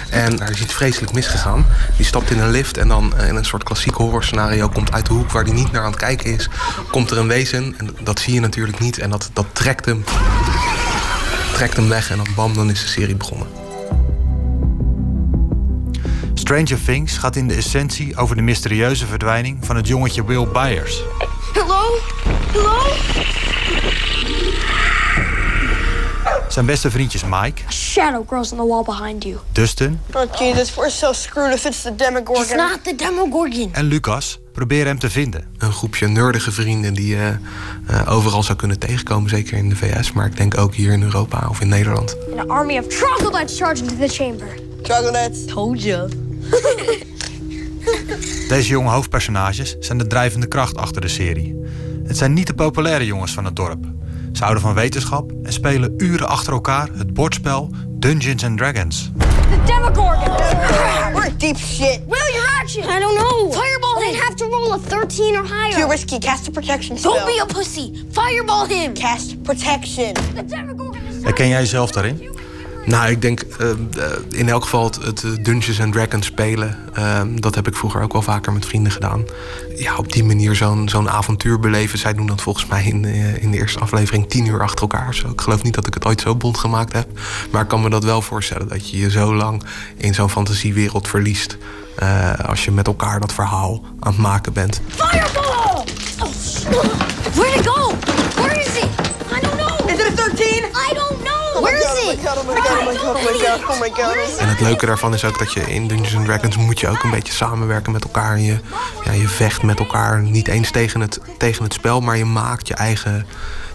En is iets vreselijk misgegaan. Die stapt in een lift en dan in een soort klassiek horrorscenario... komt uit de hoek waar hij niet naar aan het kijken is... komt er een wezen en dat zie je natuurlijk niet. En dat, dat trekt hem trekt hem weg en dan bam, dan is de serie begonnen. Stranger Things gaat in de essentie over de mysterieuze verdwijning van het jongetje Will Byers. Hello? Hello? Zijn beste vriendjes Mike, Shadow grows on the wall behind you. Dustin Oh, Jesus, we're so screwed if it's the Demogorgon. It's not the Demogorgon. en Lucas proberen hem te vinden. Een groepje nerdige vrienden die je uh, overal zou kunnen tegenkomen. Zeker in de VS, maar ik denk ook hier in Europa of in Nederland. An army of troglodytes charged into the chamber. Troglodytes. Told you. Deze jonge hoofdpersonages zijn de drijvende kracht achter de serie. Het zijn niet de populaire jongens van het dorp. Ze houden van wetenschap en spelen uren achter elkaar het bordspel Dungeons and Dragons. The Demogorgon! We're deep shit. Will, your action! I don't know. Fireball him! have to roll a 13 or higher. Too risky. Cast a protection spell. Don't be a pussy. Fireball him! Cast protection. The Demogorgon is... Herken jij jezelf daarin? Nou, ik denk uh, in elk geval het, het Dungeons and Dragons spelen. Uh, dat heb ik vroeger ook wel vaker met vrienden gedaan. Ja, op die manier zo'n zo'n avontuur beleven. Zij doen dat volgens mij in, uh, in de eerste aflevering tien uur achter elkaar. Zo. Ik geloof niet dat ik het ooit zo bond gemaakt heb. Maar ik kan me dat wel voorstellen. Dat je je zo lang in zo'n fantasiewereld verliest. als je met elkaar dat verhaal aan het maken bent. Fireball! Oh, where'd it go? Where is it? I don't know. Is it a 13? I don't know. En het leuke daarvan is ook dat je in Dungeons and Dragons moet je ook een beetje samenwerken met elkaar. Je, ja, je vecht met elkaar niet eens tegen het, tegen het spel, maar je maakt je eigen,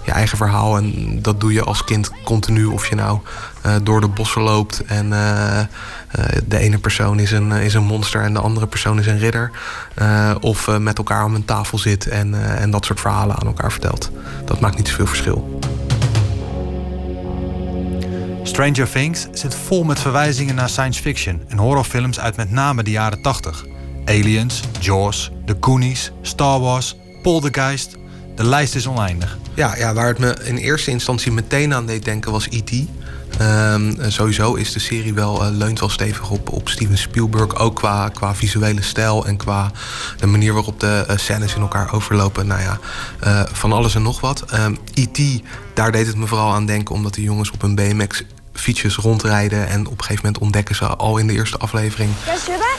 je eigen verhaal. En dat doe je als kind continu. Of je nou uh, door de bossen loopt en uh, uh, de ene persoon is een, is een monster en de andere persoon is een ridder. of met elkaar om een tafel zit en, en dat soort verhalen aan elkaar vertelt. Dat maakt niet zoveel verschil. Stranger Things zit vol met verwijzingen naar science fiction en horrorfilms uit met name de jaren 80. Aliens, Jaws, The Goonies, Star Wars, Poltergeist. De lijst is oneindig. Ja, ja, waar het me in eerste instantie meteen aan deed denken was E.T. Um, sowieso is de serie wel, uh, leunt wel stevig op, op Steven Spielberg. Ook qua, qua visuele stijl en qua de manier waarop de uh, scènes in elkaar overlopen. Nou ja, uh, van alles en nog wat. Um, E.T., daar deed het me vooral aan denken omdat de jongens op een BMX fietsjes rondrijden. En op een gegeven moment ontdekken ze al in de eerste aflevering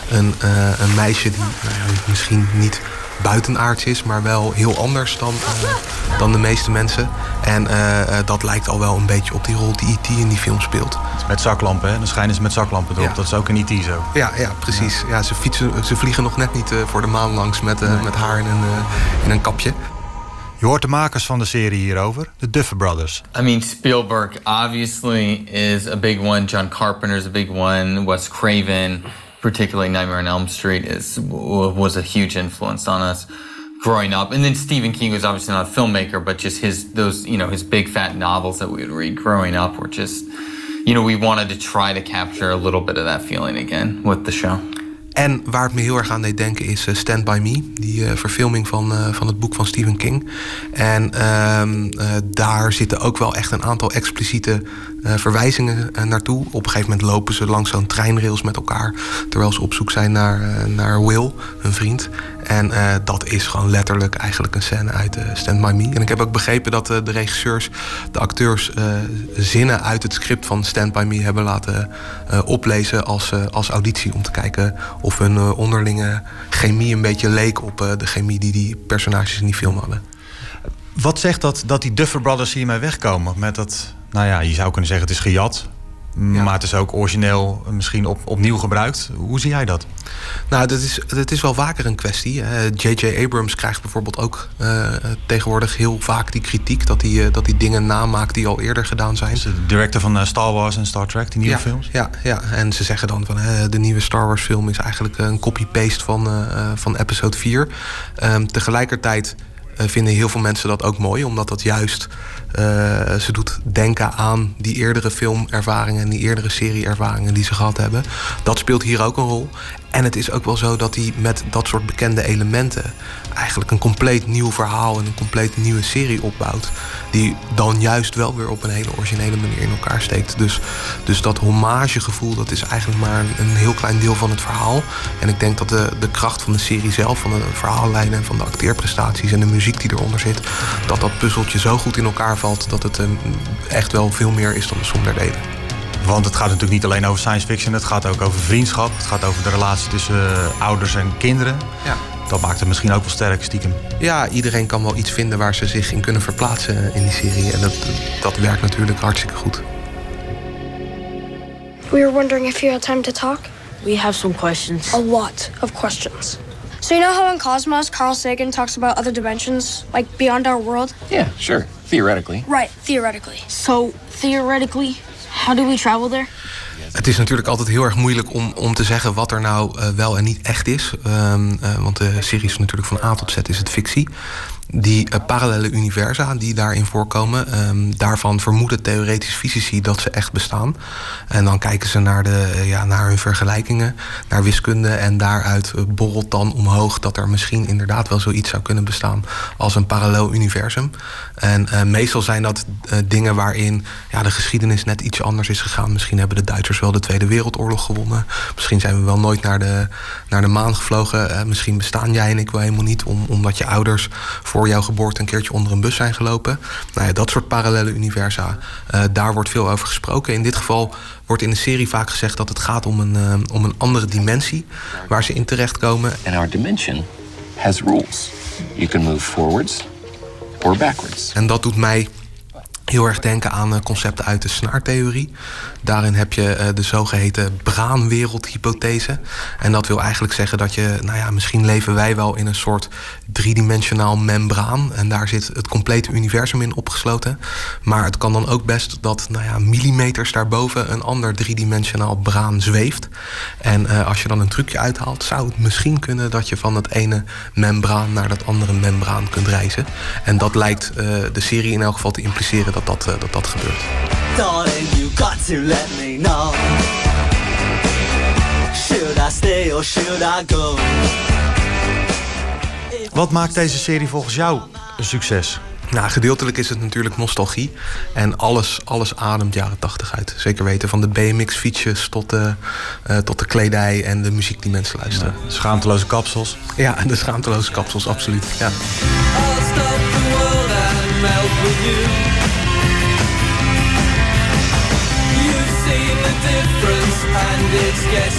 een, een meisje die nou ja, misschien niet buitenaards is, maar wel heel anders dan, uh, dan de meeste mensen. En uh, dat lijkt al wel een beetje op die rol die E.T. in die film speelt. Met zaklampen, hè? Dan schijnen ze met zaklampen erop. Ja. Dat is ook in E.T. zo. Ja, ja precies. Ja. ze, fietsen, ze vliegen nog net niet voor de maan langs met, nee. met haar in een, in een kapje. Je hoort de makers van de serie hierover, de Duffer Brothers. I mean, Spielberg obviously is a big one. John Carpenter is a big one. Wes Craven, particularly Nightmare on Elm Street, is was a huge influence on us growing up. And then Stephen King was obviously not a filmmaker, but just his those you know his big fat novels that we would read growing up were just you know we wanted to try to capture a little bit of that feeling again with the show. En waar het me heel erg aan deed denken is uh, Stand By Me. Die uh, verfilming van, uh, van het boek van Stephen King. En ehm, daar zitten ook wel echt een aantal expliciete verwijzingen naartoe. Op een gegeven moment lopen ze langs zo'n treinrails met elkaar. Terwijl ze op zoek zijn naar, naar Will, hun vriend. En dat is gewoon letterlijk eigenlijk een scène uit Stand By Me. En ik heb ook begrepen dat de regisseurs, de acteurs... zinnen uit het script van Stand By Me hebben laten oplezen als, als auditie. Om te kijken of hun onderlinge chemie een beetje leek op de chemie die die personages in die film hadden. Wat zegt dat dat die Duffer Brothers hiermee wegkomen? Met dat, nou ja, je zou kunnen zeggen het is gejat. Maar het is ook origineel misschien op, opnieuw gebruikt. Hoe zie jij dat? Nou, dat is, dat is wel vaker een kwestie. J.J. Abrams krijgt bijvoorbeeld ook uh, tegenwoordig heel vaak die kritiek... dat hij, uh, dat hij dingen namaakt die al eerder gedaan zijn. Dus de director van Star Wars en Star Trek, die nieuwe ja, films? Ja, ja, en ze zeggen dan van de nieuwe Star Wars film... is eigenlijk een copy-paste van, van episode 4. Um, tegelijkertijd vinden heel veel mensen dat ook mooi... omdat dat juist uh, ze doet denken aan die eerdere filmervaringen en die eerdere serieervaringen die ze gehad hebben. Dat speelt hier ook een rol. En het is ook wel zo dat hij met dat soort bekende elementen eigenlijk een compleet nieuw verhaal en een compleet nieuwe serie opbouwt. Die dan juist wel weer op een hele originele manier in elkaar steekt. Dus, dus dat hommagegevoel, dat is eigenlijk maar een, heel klein deel van het verhaal. En ik denk dat de, de kracht van de serie zelf, van de verhaallijn en van de acteerprestaties en de muziek die eronder zit, dat dat puzzeltje zo goed in elkaar valt dat het um, echt wel veel meer is dan de som der delen. Want het gaat natuurlijk niet alleen over science fiction, het gaat ook over vriendschap. Het gaat over de relatie tussen uh, ouders en kinderen. Ja. Dat maakt het misschien ook wel sterk, stiekem. Ja, iedereen kan wel iets vinden waar ze zich in kunnen verplaatsen in die serie. En dat, dat werkt natuurlijk hartstikke goed. We were wondering if you had time to talk. We have some questions. A lot of questions. So you know how in Cosmos, Carl Sagan talks about other dimensions, like beyond our world? Yeah, sure. Theoretically. Right, theoretically. So, theoretically, how do we travel there? Het is natuurlijk altijd heel erg moeilijk om, om te zeggen wat er nou uh, wel en niet echt is. Um, uh, want de serie is natuurlijk van A tot Z is het fictie. Die uh, parallele universa die daarin voorkomen, um, daarvan vermoeden theoretisch fysici dat ze echt bestaan. En dan kijken ze naar, de, ja, naar hun vergelijkingen, naar wiskunde. En daaruit borrelt dan omhoog dat er misschien inderdaad wel zoiets zou kunnen bestaan als een parallel universum. En meestal zijn dat dingen waarin ja, de geschiedenis net iets anders is gegaan. Misschien hebben de Duitsers wel de Tweede Wereldoorlog gewonnen. Misschien zijn we wel nooit naar de, naar de maan gevlogen. Misschien bestaan jij en ik wel helemaal niet, om, omdat je ouders voor jouw geboorte een keertje onder een bus zijn gelopen. Nou ja, dat soort parallele universa, daar wordt veel over gesproken. In dit geval wordt in de serie vaak gezegd dat het gaat om een, om een andere dimensie waar ze in terechtkomen. And our dimension has rules. You can move forwards or backwards. En dat doet mij heel erg denken aan concepten uit de snaartheorie. Daarin heb je de zogeheten braanwereldhypothese. En dat wil eigenlijk zeggen dat je, nou ja, misschien leven wij wel in een soort driedimensionaal membraan. En daar zit het complete universum in opgesloten. Maar het kan dan ook best dat, nou ja, millimeters daarboven een ander driedimensionaal braan zweeft. En uh, als je dan een trucje uithaalt, zou het misschien kunnen dat je van het ene membraan naar dat andere membraan kunt reizen. En dat lijkt uh, de serie in elk geval te impliceren dat dat, dat, dat gebeurt. Got to let me know. Should I stay or should I go? Wat maakt deze serie volgens jou een succes? Nou, gedeeltelijk is het natuurlijk nostalgie. En alles, alles ademt jaren tachtig uit. Zeker weten, van de BMX-fietsjes tot de, uh, tot de kledij en de muziek die mensen luisteren. Ja, schaamteloze kapsels. Ja, de schaamteloze kapsels, absoluut. Ja.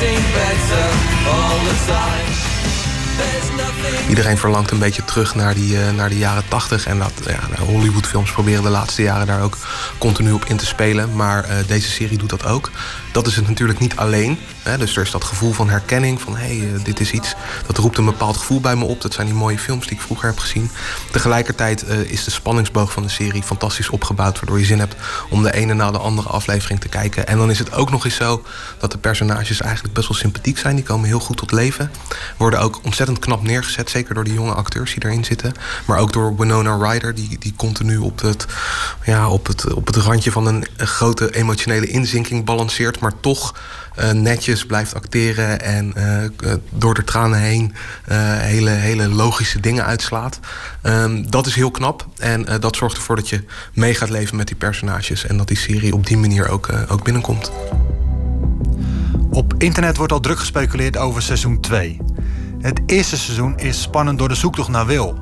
getting better all the time. There's no Iedereen verlangt een beetje terug naar, die, uh, naar de jaren 80. En dat, ja, Hollywoodfilms proberen de laatste jaren daar ook continu op in te spelen. Maar uh, deze serie doet dat ook. Dat is het natuurlijk niet alleen. Hè? Dus er is dat gevoel van herkenning. Van hé, hey, uh, dit is iets. Dat roept een bepaald gevoel bij me op. Dat zijn die mooie films die ik vroeger heb gezien. Tegelijkertijd is de spanningsboog van de serie fantastisch opgebouwd. Waardoor je zin hebt om de ene na de andere aflevering te kijken. En dan is het ook nog eens zo dat de personages eigenlijk best wel sympathiek zijn. Die komen heel goed tot leven. Worden ook ontzettend knap neergezet. Zeker door de jonge acteurs die erin zitten. Maar ook door Winona Ryder. Die, die continu op het, ja, op, het, op het randje van een, grote emotionele inzinking balanceert. Maar toch uh, netjes blijft acteren. En uh, door de tranen heen hele, hele logische dingen uitslaat. Um, dat is heel knap. En dat zorgt ervoor dat je mee gaat leven met die personages. En dat die serie op die manier ook, ook binnenkomt. Op internet wordt al druk gespeculeerd over seizoen 2. Het eerste seizoen is spannend door de zoektocht naar Will.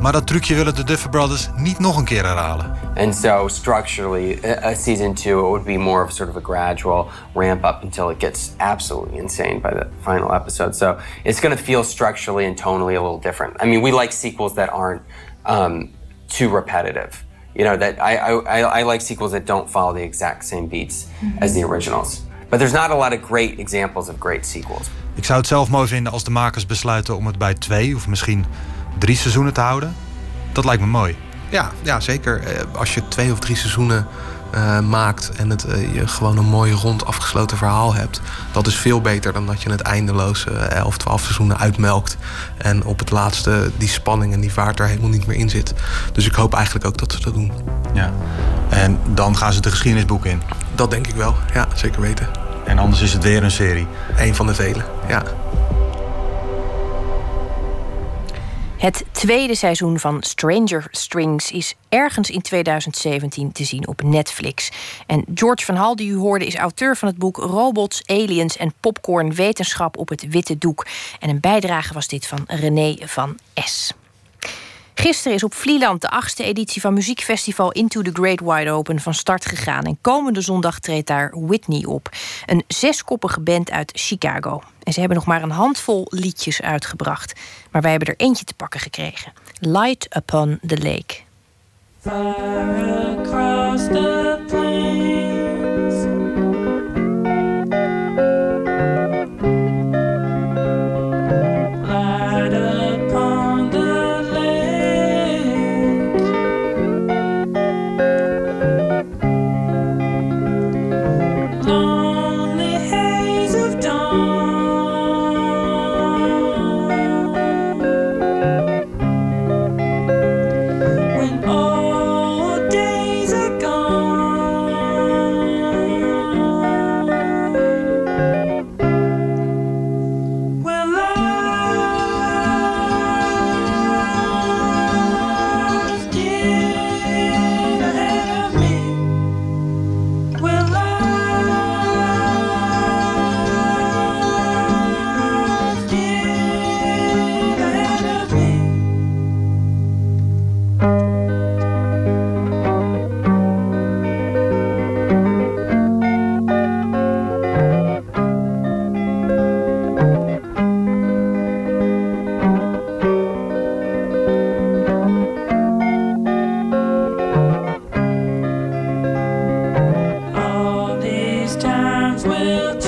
Maar dat trucje willen de Duffer Brothers niet nog een keer herhalen. And so structurally, a season two, it would be more of sort of a gradual ramp up until it gets absolutely insane by the final episode. So it's going to feel structurally and tonally a little different. I mean, we like sequels that aren't um, too repetitive. You know that I, I I- I like sequels that don't follow the exact same beats as the originals. But there's not a lot of great examples of great sequels. Ik zou het zelf mooi vinden als de makers besluiten om het bij twee of misschien drie seizoenen te houden. Dat lijkt me mooi. Ja, ja zeker. Eh, Als je twee of drie seizoenen eh, maakt en het, eh, je gewoon een mooi rond afgesloten verhaal hebt, dat is veel beter dan dat je het eindeloos eh, 11, 12 seizoenen uitmelkt. En op het laatste die spanning en die vaart er helemaal niet meer in zit. Dus ik hoop eigenlijk ook dat ze dat doen. Ja. En dan gaan ze de geschiedenisboeken in. Dat denk ik wel, ja, zeker weten. En anders is het weer een serie. Een van de vele, ja. Het tweede seizoen van Stranger Strings is ergens in 2017 te zien op Netflix. En George van Hal, die u hoorde, is auteur van het boek Robots, Aliens en Popcorn Wetenschap op het Witte Doek. En een bijdrage was dit van René van S. Gisteren is op Vlieland de achtste editie van muziekfestival Into the Great Wide Open van start gegaan. En komende zondag treedt daar Whitney op. Een zeskoppige band uit Chicago. En ze hebben nog maar een handvol liedjes uitgebracht. Maar wij hebben er eentje te pakken gekregen. Light Upon the Lake. Across the times will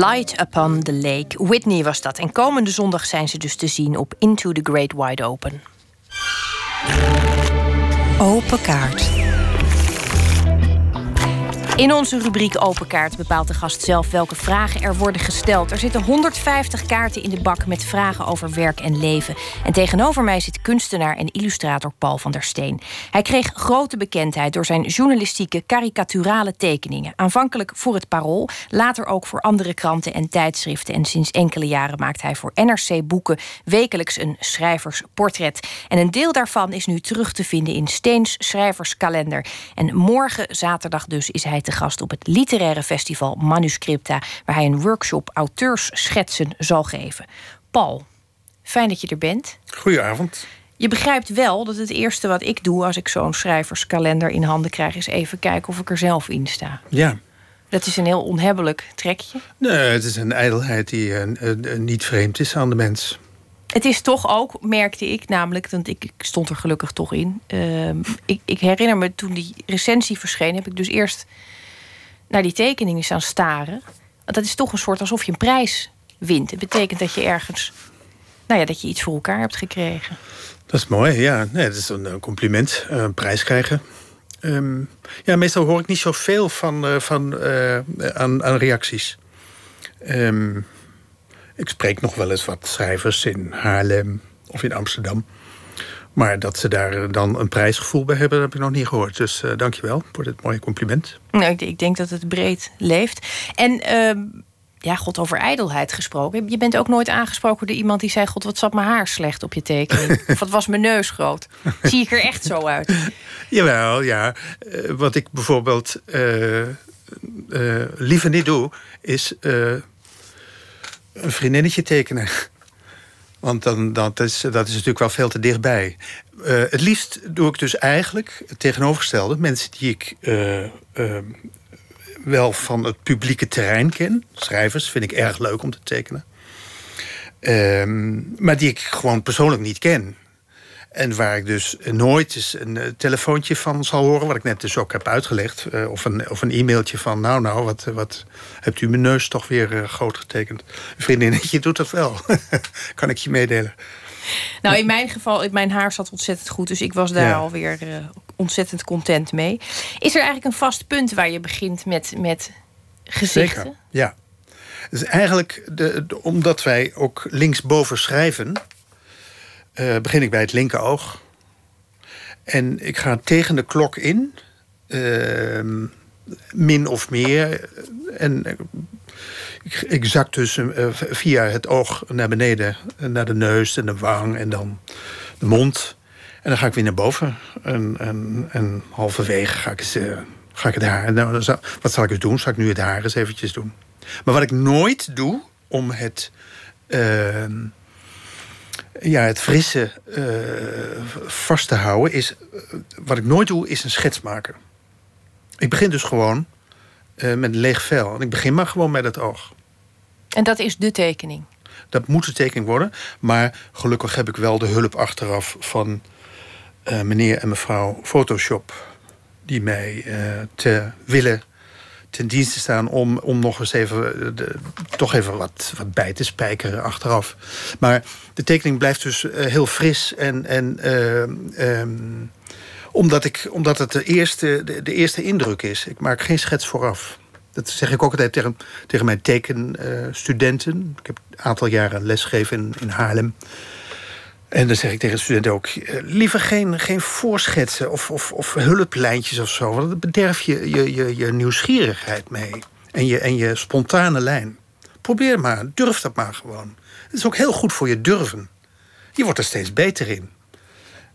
Light Upon the Lake. Whitney was dat. En komende zondag zijn ze dus te zien op Into the Great Wide Open. Open kaart. In onze rubriek Open Kaart bepaalt de gast zelf welke vragen er worden gesteld. Er zitten 150 kaarten in de bak met vragen over werk en leven. En tegenover mij zit kunstenaar en illustrator Paul van der Steen. Hij kreeg grote bekendheid door zijn journalistieke karikaturale tekeningen. Aanvankelijk voor het Parool, later ook voor andere kranten en tijdschriften. En sinds enkele jaren maakt hij voor NRC Boeken wekelijks een schrijversportret. En een deel daarvan is nu terug te vinden in Steens schrijverskalender. En morgen, zaterdag dus, is hij te gast op het literaire festival Manuscripta, waar hij een workshop auteursschetsen zal geven. Paul, fijn dat je er bent. Goedenavond. Je begrijpt wel dat het eerste wat ik doe als ik zo'n schrijverskalender in handen krijg, is even kijken of ik er zelf in sta. Ja. Dat is een heel onhebbelijk trekje. Nee, het is een ijdelheid die eh, niet vreemd is aan de mens. Het is toch ook, merkte ik namelijk, want ik, ik stond er gelukkig toch in. Ehm, ik, ik herinner me toen die recensie verscheen, heb ik dus eerst naar die tekeningen staan staren. Want dat is toch een soort alsof je een prijs wint. Het betekent dat je ergens, nou ja, dat je iets voor elkaar hebt gekregen. Dat is mooi, ja. Nee, dat is een eh, compliment, eh, een prijs krijgen. Ehm, ja, meestal hoor ik niet zoveel van, eh, van, aan, aan reacties. Ehm, ik spreek nog wel eens wat schrijvers in Haarlem of in Amsterdam. Maar dat ze daar dan een prijsgevoel bij hebben, dat heb ik nog niet gehoord. Dus uh, dankjewel voor dit mooie compliment. Nou, ik, ik denk dat het breed leeft. En ehm, ja, god, over ijdelheid gesproken. Je bent ook nooit aangesproken door iemand die zei... god, wat zat mijn haar slecht op je tekening. of wat was mijn neus groot. Zie ik er echt zo uit? Jawel, ja. Eh, wat ik bijvoorbeeld eh, eh, liever niet doe, is een vriendinnetje tekenen. Want dan, dat, is, dat is natuurlijk wel veel te dichtbij. Het liefst doe ik dus eigenlijk het tegenovergestelde. Mensen die ik wel van het publieke terrein ken. Schrijvers vind ik erg leuk om te tekenen. Ehm, maar die ik gewoon persoonlijk niet ken. En waar ik dus nooit eens een eh, telefoontje van zal horen... wat ik net dus ook heb uitgelegd. eh, of, een, of een e-mailtje van... nou, nou, wat, wat hebt u mijn neus toch weer eh, groot getekend? Vriendinnetje doet dat wel. kan ik je meedelen. Nou, in mijn geval, mijn haar zat ontzettend goed. Dus ik was daar Ja. alweer uh, ontzettend content mee. Is er eigenlijk een vast punt waar je begint met, met gezichten? Zeker, ja. Dus eigenlijk, de, omdat wij ook linksboven schrijven... eh, begin ik bij het linkeroog. En ik ga tegen de klok in. ehm, min of meer. En eh, ik, zak dus eh, via het oog naar beneden. eh, Naar de neus en de wang en dan de mond. En dan ga ik weer naar boven. En, en, en halverwege ga ik, eens, eh, ga ik het haar... Nou, zal- wat zal ik eens doen? Zal ik nu het haar eens eventjes doen? Maar wat ik nooit doe om het... ehm, ja, het frisse eh, vast te houden is... eh, wat ik nooit doe, is een schets maken. Ik begin dus gewoon met een leeg vel. En ik begin maar gewoon met het oog. En dat is de tekening. Dat moet een tekening worden. Maar gelukkig heb ik wel de hulp achteraf van eh, meneer en mevrouw Photoshop. Die mij eh, te willen ten dienste staan om, om nog eens even, eh, de, toch even wat, wat bij te spijkeren achteraf. Maar de tekening blijft dus heel fris. En, en eh, ehm, omdat, ik, omdat het de eerste, de, eerste indruk is. Ik maak geen schets vooraf. Dat zeg ik ook altijd tegen, tegen mijn tekenstudenten. ik heb een aantal jaren lesgegeven in, in Haarlem. En dan zeg ik tegen de studenten ook... eh, liever geen, geen voorschetsen of, of, of hulplijntjes of zo. Want dat bederf je, je, je, nieuwsgierigheid mee. En je, en je spontane lijn. Probeer maar, durf dat maar gewoon. Het is ook heel goed voor je durven. Je wordt er steeds beter in.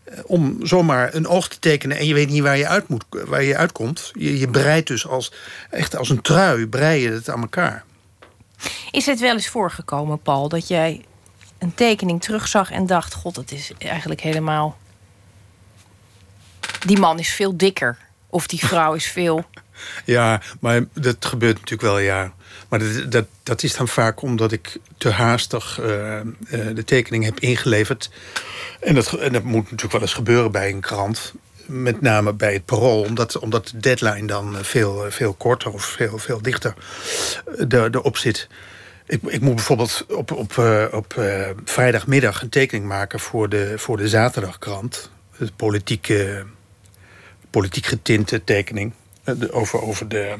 Eh, Om zomaar een oog te tekenen en je weet niet waar je, uit moet, waar je uitkomt. Je, je breidt dus als, echt als een trui, brei je het aan elkaar. Is het wel eens voorgekomen, Paul, dat jij een tekening terugzag en dacht: God, dat is eigenlijk helemaal. Die man is veel dikker. Of die vrouw is veel. Ja, maar dat gebeurt natuurlijk wel, ja. Maar dat, dat, dat is dan vaak omdat ik te haastig eh, eh, de tekening heb ingeleverd. En dat, en dat moet natuurlijk wel eens gebeuren bij een krant. Met name bij het parool, omdat, omdat de deadline dan eh, veel, veel korter of veel, veel dichter erop zit. Ik, ik moet bijvoorbeeld op, op, eh, op eh, vrijdagmiddag een tekening maken voor de, voor de zaterdagkrant. Het politieke, politiek getinte tekening. eh, over, over de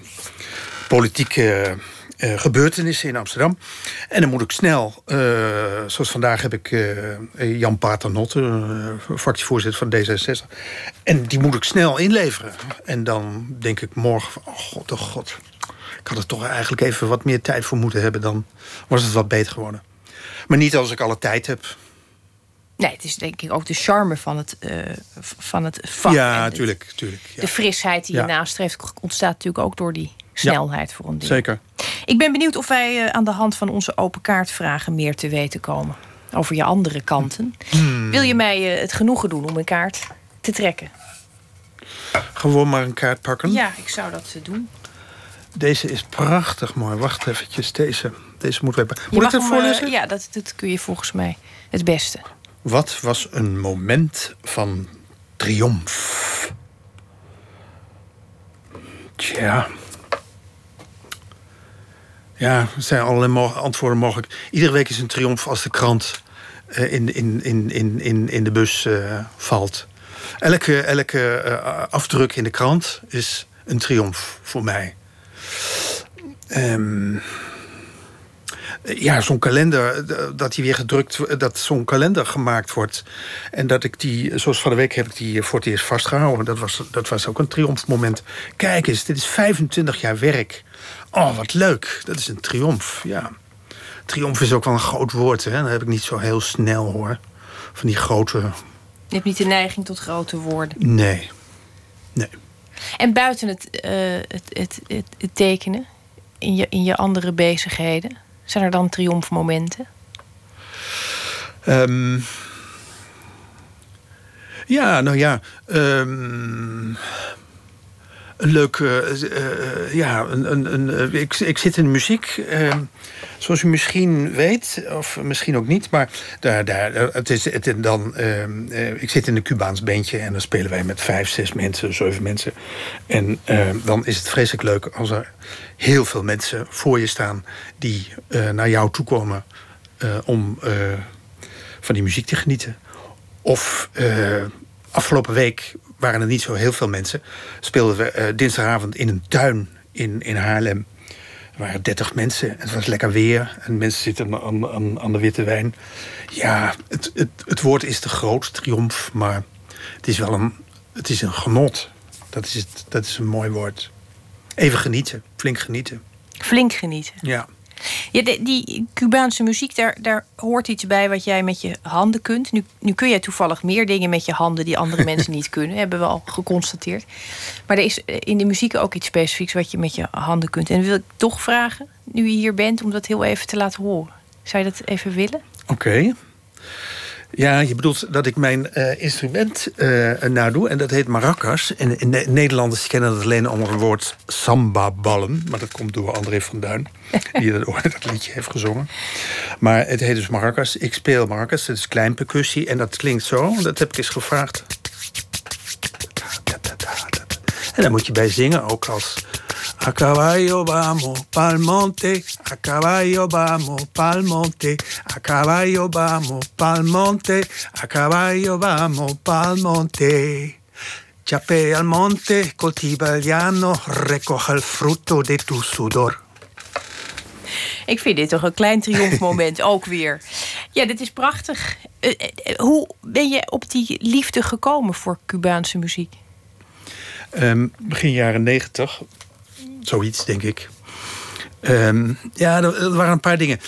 politieke eh, gebeurtenissen in Amsterdam. En dan moet ik snel, zoals vandaag heb ik eh, Jan Paternotte, fractievoorzitter van D66. En die moet ik snel inleveren. En dan denk ik morgen, oh god, oh god. Ik had er toch eigenlijk even wat meer tijd voor moeten hebben. Dan was het wat beter geworden. Maar niet als ik alle tijd heb. Nee, het is denk ik ook de charme van het, v- van het vak. ja, de- tuurlijk. Ja. De frisheid die Ja. je nastreeft ontstaat natuurlijk ook door die snelheid voor een ding. Zeker. Ik ben benieuwd of wij eh, aan de hand van onze open kaartvragen meer te weten komen. Over je andere kanten. Hmm. Wil je mij eh, het genoegen doen om een kaart te trekken? Gewoon maar een kaart pakken. Ja, ik zou dat doen. Deze is prachtig mooi. Wacht eventjes, deze, deze moeten we Moet ik het eh, voorlezen? ja, dat, dat kun je volgens mij het beste. Wat was een moment van triomf? Tja. Ja, er zijn allerlei mo- antwoorden mogelijk. Iedere week is een triomf als de krant eh, in, in, in, in, in, in de bus eh, valt. Elke, elke afdruk in de krant is een triomf voor mij. Ehm, ja, zo'n kalender, dat die weer gedrukt, dat zo'n kalender gemaakt wordt. En dat ik die, zoals van de week heb ik die voor het eerst vastgehouden. Dat was, dat was ook een triomfmoment. Kijk eens, dit is 25 jaar werk. Oh, wat leuk. Dat is een triomf, ja. Triomf is ook wel een groot woord, hè. Dat heb ik niet zo heel snel, hoor. Van die grote... Je hebt niet de neiging tot grote woorden. Nee. En buiten het, eh, het, het, het, het tekenen, in je, in je andere bezigheden, zijn er dan triomfmomenten? Ehm, ja, nou ja. ehm, leuk. eh, eh, ja, een, een, een, eh, ik, ik zit in de muziek. ehm, zoals u misschien weet, of misschien ook niet. Maar daar, daar, eh, het is, het dan, ehm, eh, ik zit in een Cubaans bandje. En dan spelen wij met vijf, zes mensen, zeven mensen. En ehm, dan is het vreselijk leuk als er heel veel mensen voor je staan. die eh, naar jou toe komen. eh, om eh, van die muziek te genieten. Of eh, afgelopen week waren er niet zo heel veel mensen. Speelden we eh, dinsdagavond in een tuin in, in Haarlem. Er waren 30 mensen. Het was lekker weer. En mensen zitten aan, aan, aan de witte wijn. Ja, het, het, het woord is te groot, triomf. Maar het is wel een, het is een genot. Dat is, het, dat is een mooi woord. Even genieten, flink genieten. Flink genieten. Ja. Ja, de- die Cubaanse muziek, daar, daar hoort iets bij wat jij met je handen kunt. Nu, nu kun jij toevallig meer dingen met je handen die andere mensen niet kunnen, hebben we al geconstateerd. Maar er is eh, in de muziek ook iets specifieks wat je met je handen kunt. En wil ik toch vragen, nu je hier bent, om dat heel even te laten horen. Zou je dat even willen? Oké. Ja, je bedoelt dat ik mijn eh, instrument eh nadoe. En dat heet maracas. En in Ne- Nederlanders kennen dat alleen onder het woord samba-ballen. Maar dat komt door André van Duin. Die dat, dat liedje heeft gezongen. Maar het heet dus maracas. Ik speel maracas. Dat is klein percussie. En dat klinkt zo. Dat heb ik eens gevraagd. En daar moet je bij zingen ook als... A caballo vamos pa'l monte, a caballo vamos pa'l monte, a caballo vamos pa'l monte, a caballo vamos pa'l monte. Chapea al monte, coltiva el llano, recoge el fruto de tu sudor. Ik vind dit toch een klein triomfmoment ook weer. Ja, dit is prachtig. Eh, eh, hoe ben je op die liefde gekomen voor Cubaanse muziek? Ehm, begin jaren negentig. Zoiets, denk ik. Ehm, ja, er, waren een paar dingen.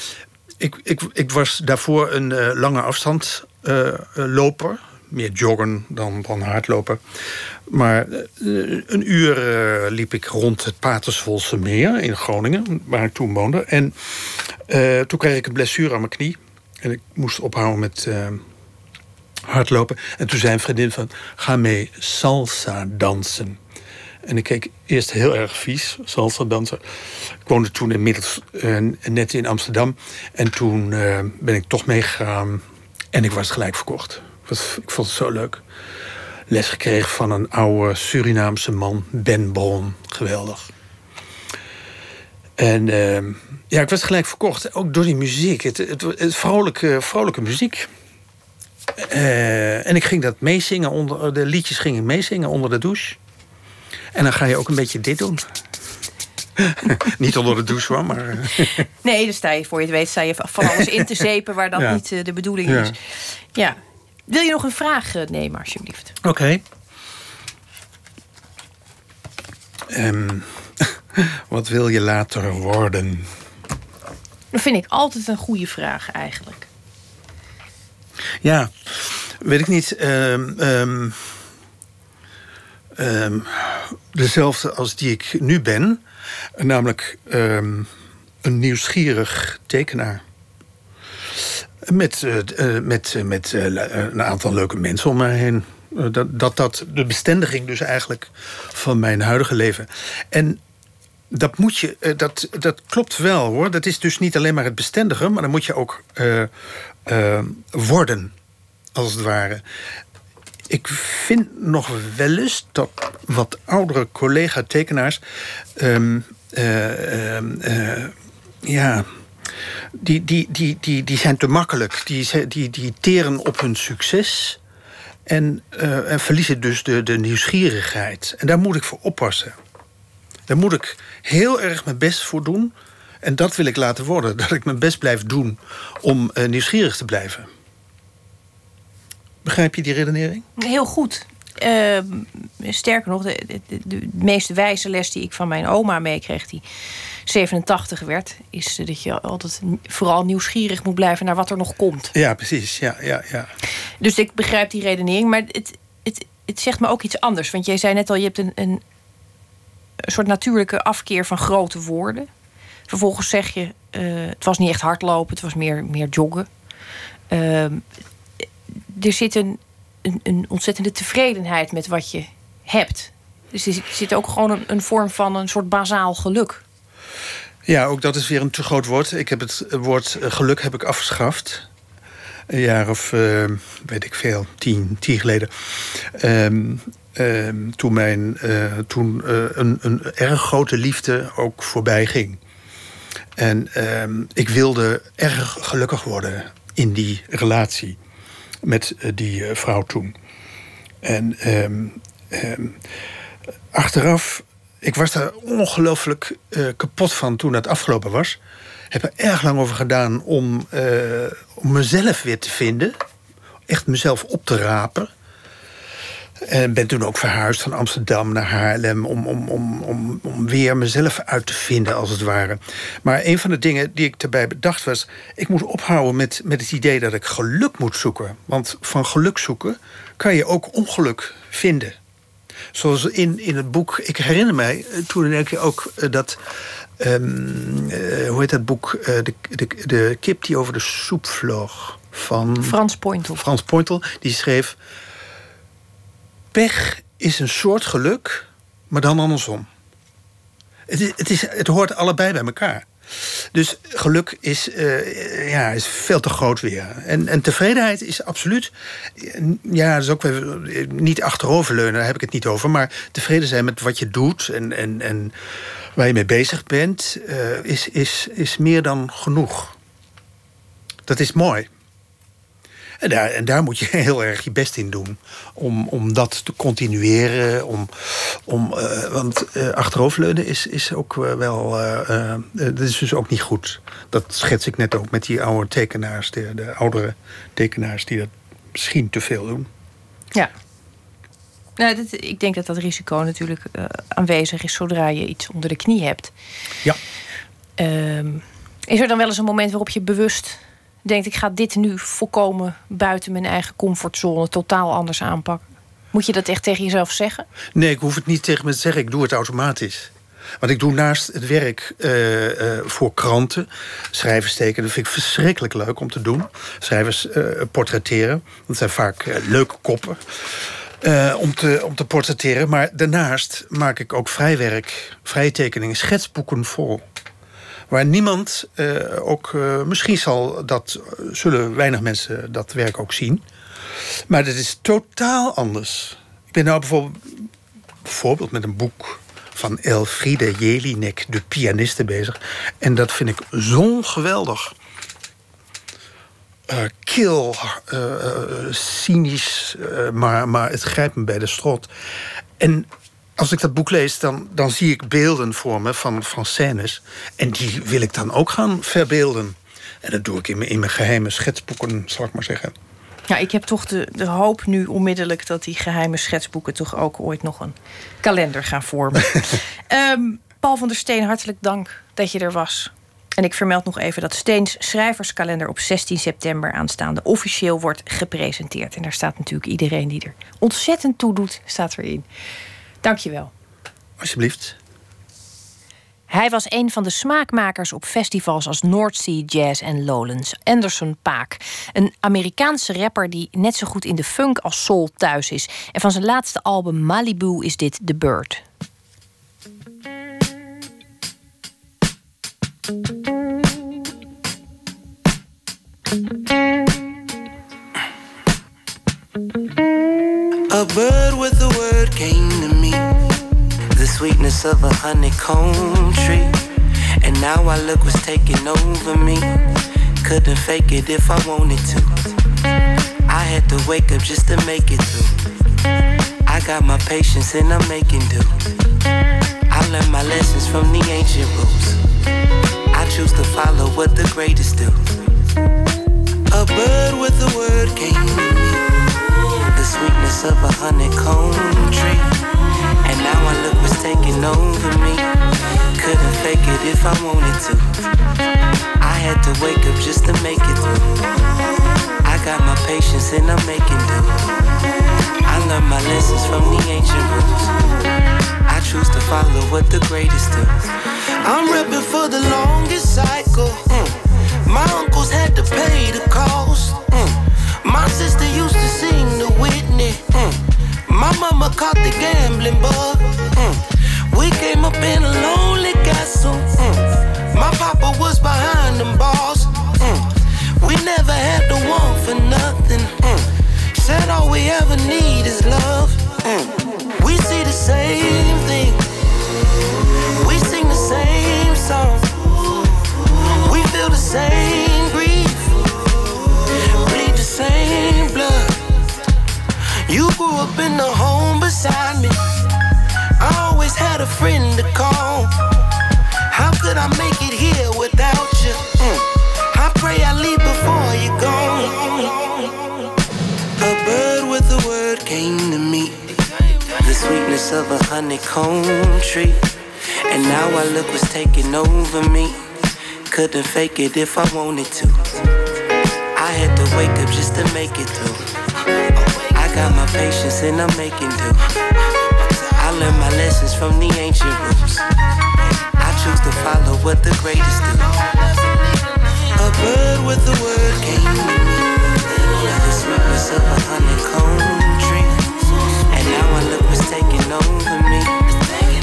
Ik, ik, ik was daarvoor een eh, lange afstand eh, eh, loper. Meer joggen dan, dan hardlopen. Maar een uur liep ik rond het Paterswolse meer in Groningen, waar ik toen woonde. En toen kreeg ik een blessure aan mijn knie. En ik moest ophouden met hardlopen. En toen zei een vriendin van, ga mee salsa dansen. En ik keek eerst heel erg vies, salsa dansen. Ik woonde toen inmiddels eh, net in Amsterdam. En toen eh, ben ik toch meegegaan. En ik was gelijk verkocht. Ik, ik vond het zo leuk. Les gekregen van een oude Surinaamse man, Ben Bron. Geweldig. En eh, ja, ik was gelijk verkocht. Ook door die muziek. Het, het, vrolijke, vrolijke muziek. En ik ging dat meezingen. Onder, de liedjes ging ik meezingen onder de douche. En dan ga je ook een beetje dit doen. niet onder de douche hoor, maar... Nee, dan sta je, voor je het weet, sta je van alles in te zeepen waar dat Ja. niet eh, de bedoeling Ja. is. Ja. Wil je nog een vraag eh, nemen, alsjeblieft? Oké. Ehm, wat wil je later worden? Dat vind ik altijd een goede vraag eigenlijk. Ja, weet ik niet. ehm, ehm, dezelfde als die ik nu ben. Namelijk ehm, een nieuwsgierig tekenaar. Met, eh, eh, met, eh, met een aantal leuke mensen om mij heen. Dat, dat dat de bestendiging dus eigenlijk van mijn huidige leven. En dat moet je, dat, dat klopt wel hoor. Dat is dus niet alleen maar het bestendigen, maar dan moet je ook worden, als het ware. Ik vind nog wel eens dat wat oudere collega-tekenaars. ehm, eh, ehm, eh, ja. Die, die, die, die, die zijn te makkelijk. Die, die, die teren op hun succes. En, eh, en verliezen dus de, de nieuwsgierigheid. En daar moet ik voor oppassen. Daar moet ik heel erg mijn best voor doen. En dat wil ik laten worden. Dat ik mijn best blijf doen om eh, nieuwsgierig te blijven. Begrijp je die redenering? Heel goed. Eh, sterker nog, de, de, de, meest wijze les die ik van mijn oma meekreeg, die 87 werd, is eh, dat je altijd vooral nieuwsgierig moet blijven naar wat er nog komt. Ja, precies. Ja, ja, ja. Dus ik begrijp die redenering, maar het, het, het zegt me ook iets anders. Want jij zei net al, je hebt een, een, een soort natuurlijke afkeer van grote woorden. Vervolgens zeg je, eh, het was niet echt hardlopen, het was meer, meer joggen. Ehm, er zit een, een, een ontzettende tevredenheid met wat je hebt. Dus er zit- ook gewoon een, een vorm van een soort bazaal geluk. Ja, ook dat is weer een te groot woord. Ik heb het woord eh, geluk heb ik afgeschaft. Een jaar of, eh, weet ik veel, tien, tien geleden. Ehm, ehm, toen mijn, eh, toen een, een erg grote liefde ook voorbij ging. En ehm, ik wilde erg gelukkig worden in die relatie met eh, die eh, vrouw toen. En ehm, ehm, achteraf, ik was daar ongelooflijk eh, kapot van toen het afgelopen was. Heb er erg lang over gedaan om, om mezelf weer te vinden. Echt mezelf op te rapen. En ben toen ook verhuisd van Amsterdam naar Haarlem... om, om, om, om, om weer mezelf uit te vinden, als het ware. Maar een van de dingen die ik erbij bedacht was... ik moet ophouden met, met het idee dat ik geluk moet zoeken. Want van geluk zoeken kan je ook ongeluk vinden. Zoals in, in het boek... Ik herinner mij eh, toen in één keer ook eh, dat... ehm, eh, hoe heet dat boek? Eh, de, de, de kip die over de soep vloog. Van Frans Pointel. Frans Pointel. Die schreef... Pech is een soort geluk, maar dan andersom. Het, is, het, is, het hoort allebei bij elkaar. Dus geluk is, eh, ja, is veel te groot weer. En, en tevredenheid is absoluut... Ja, is ook weer niet achteroverleunen, daar heb ik het niet over. Maar tevreden zijn met wat je doet en, en, en waar je mee bezig bent... eh, is, is, is meer dan genoeg. Dat is mooi. En daar, en daar moet je heel erg je best in doen. Om, om dat te continueren. Om, om, eh, want eh, achteroverleunen is, is ook eh, wel. eh, dat is dus ook niet goed. Dat schets ik net ook met die oude tekenaars. De, de oudere tekenaars die dat misschien te veel doen. Ja. Nou, dat, ik denk dat dat risico natuurlijk aanwezig is zodra je iets onder de knie hebt. Ja. Ehm, is er dan wel eens een moment waarop je bewust denkt: ik ga dit nu volkomen buiten mijn eigen comfortzone totaal anders aanpakken? Moet je dat echt tegen jezelf zeggen? Nee, ik hoef het niet tegen me te zeggen. Ik doe het automatisch. Want ik doe naast het werk eh, eh, voor kranten, schrijvers tekenen. Dat vind ik verschrikkelijk leuk om te doen. Schrijvers eh, portretteren. Dat zijn vaak leuke koppen. om, te, om te portretteren. Maar daarnaast maak ik ook vrijwerk, vrije tekeningen, schetsboeken vol. Waar niemand, eh, ook eh, misschien zal dat, zullen weinig mensen dat werk ook zien. Maar dat is totaal anders. Ik ben nou bijvoorbeeld, met een boek van Elfriede Jelinek, de pianiste, bezig. En dat vind ik zo geweldig. Eh, kil, eh, eh, cynisch, eh, maar, maar het grijpt me bij de strot. En als ik dat boek lees, dan, dan zie ik beelden voor me van, van scènes. En die wil ik dan ook gaan verbeelden. En dat doe ik in mijn, in mijn geheime schetsboeken, zal ik maar zeggen. Ja, ik heb toch de, de hoop nu onmiddellijk dat die geheime schetsboeken toch ook ooit nog een kalender gaan vormen. Ehm, Paul van der Steen, hartelijk dank dat je er was. En ik vermeld nog even dat Steens schrijverskalender op 16 september aanstaande officieel wordt gepresenteerd. En daar staat natuurlijk iedereen die er ontzettend toe doet, staat erin. Dankjewel. Alsjeblieft. Hij was een van de smaakmakers op festivals als North Sea Jazz en Lowlands. Anderson Paak, een Amerikaanse rapper die net zo goed in de funk als soul thuis is. En van zijn laatste album Malibu is dit The Bird. A bird with a word came. The sweetness of a honeycomb tree. And now I look what's taking over me. Couldn't fake it if I wanted to. I had to wake up just to make it through. I got my patience and I'm making do. I learned my lessons from the ancient rules. I choose to follow what the greatest do. A bird with a word came to me. The sweetness of a honeycomb tree. Now I look what's taking over me. Couldn't fake it if I wanted to. I had to wake up just to make it through. I got my patience and I'm making do. I learned my lessons from the ancient rules. I choose to follow what the greatest do. I'm repping for the longest cycle. mm. My uncles had to pay the cost. mm. My sister used to sing the Whitney. mm. My mama caught the gambling bug. mm. We came up in a lonely castle. mm. My papa was behind them bars. mm. We never had to want for nothing. mm. Said all we ever need is love. mm. We see the same thing. We sing the same song. We feel the same You grew up in the home beside me. I always had a friend to call. How could I make it here without you? Mm. I pray I leave before you go. A bird with a word came to me. The sweetness of a honeycomb tree. And now I look what's taking over me. Couldn't fake it if I wanted to. I had to wake up just to make it through. I got my patience and I'm making do. I learned my lessons from the ancient rules. I choose to follow what the greatest do. A bird with a word came to me. The sweetness of a honeycomb tree. And now I look what's taking over me.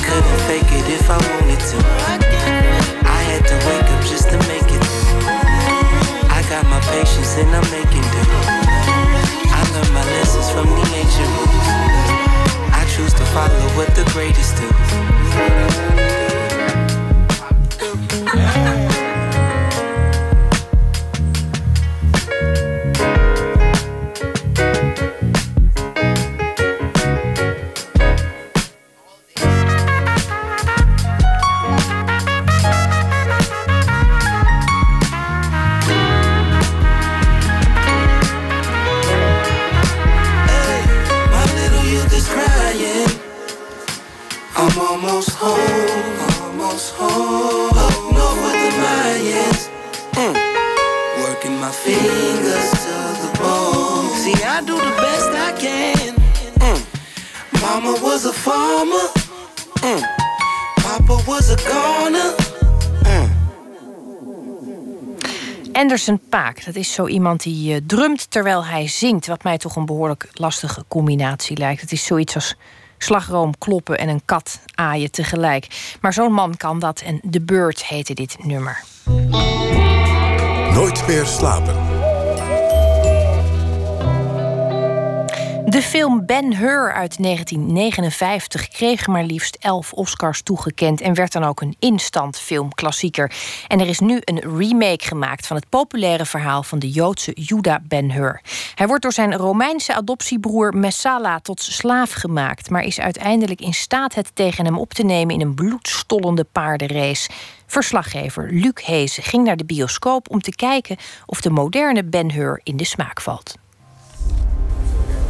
Couldn't fake it if I wanted to. I had to wake up just to make it. I got my patience and I'm making. I my lessons from the ancient. I choose to follow what the greatest do. Dat is zo iemand die eh, drumt terwijl hij zingt. Wat mij toch een behoorlijk lastige combinatie lijkt. Het is zoiets als slagroom kloppen en een kat aaien tegelijk. Maar zo'n man kan dat en The Bird heette dit nummer. De film Ben Hur uit 1959 kreeg maar liefst elf Oscars toegekend en werd dan ook een instant filmklassieker. En er is nu een remake gemaakt van het populaire verhaal van de Joodse Judah Ben Hur. Hij wordt door zijn Romeinse adoptiebroer Messala tot slaaf gemaakt, maar is uiteindelijk in staat het tegen hem op te nemen in een bloedstollende paardenrace. Verslaggever Luc Hees ging naar de bioscoop om te kijken of de moderne Ben Hur in de smaak valt.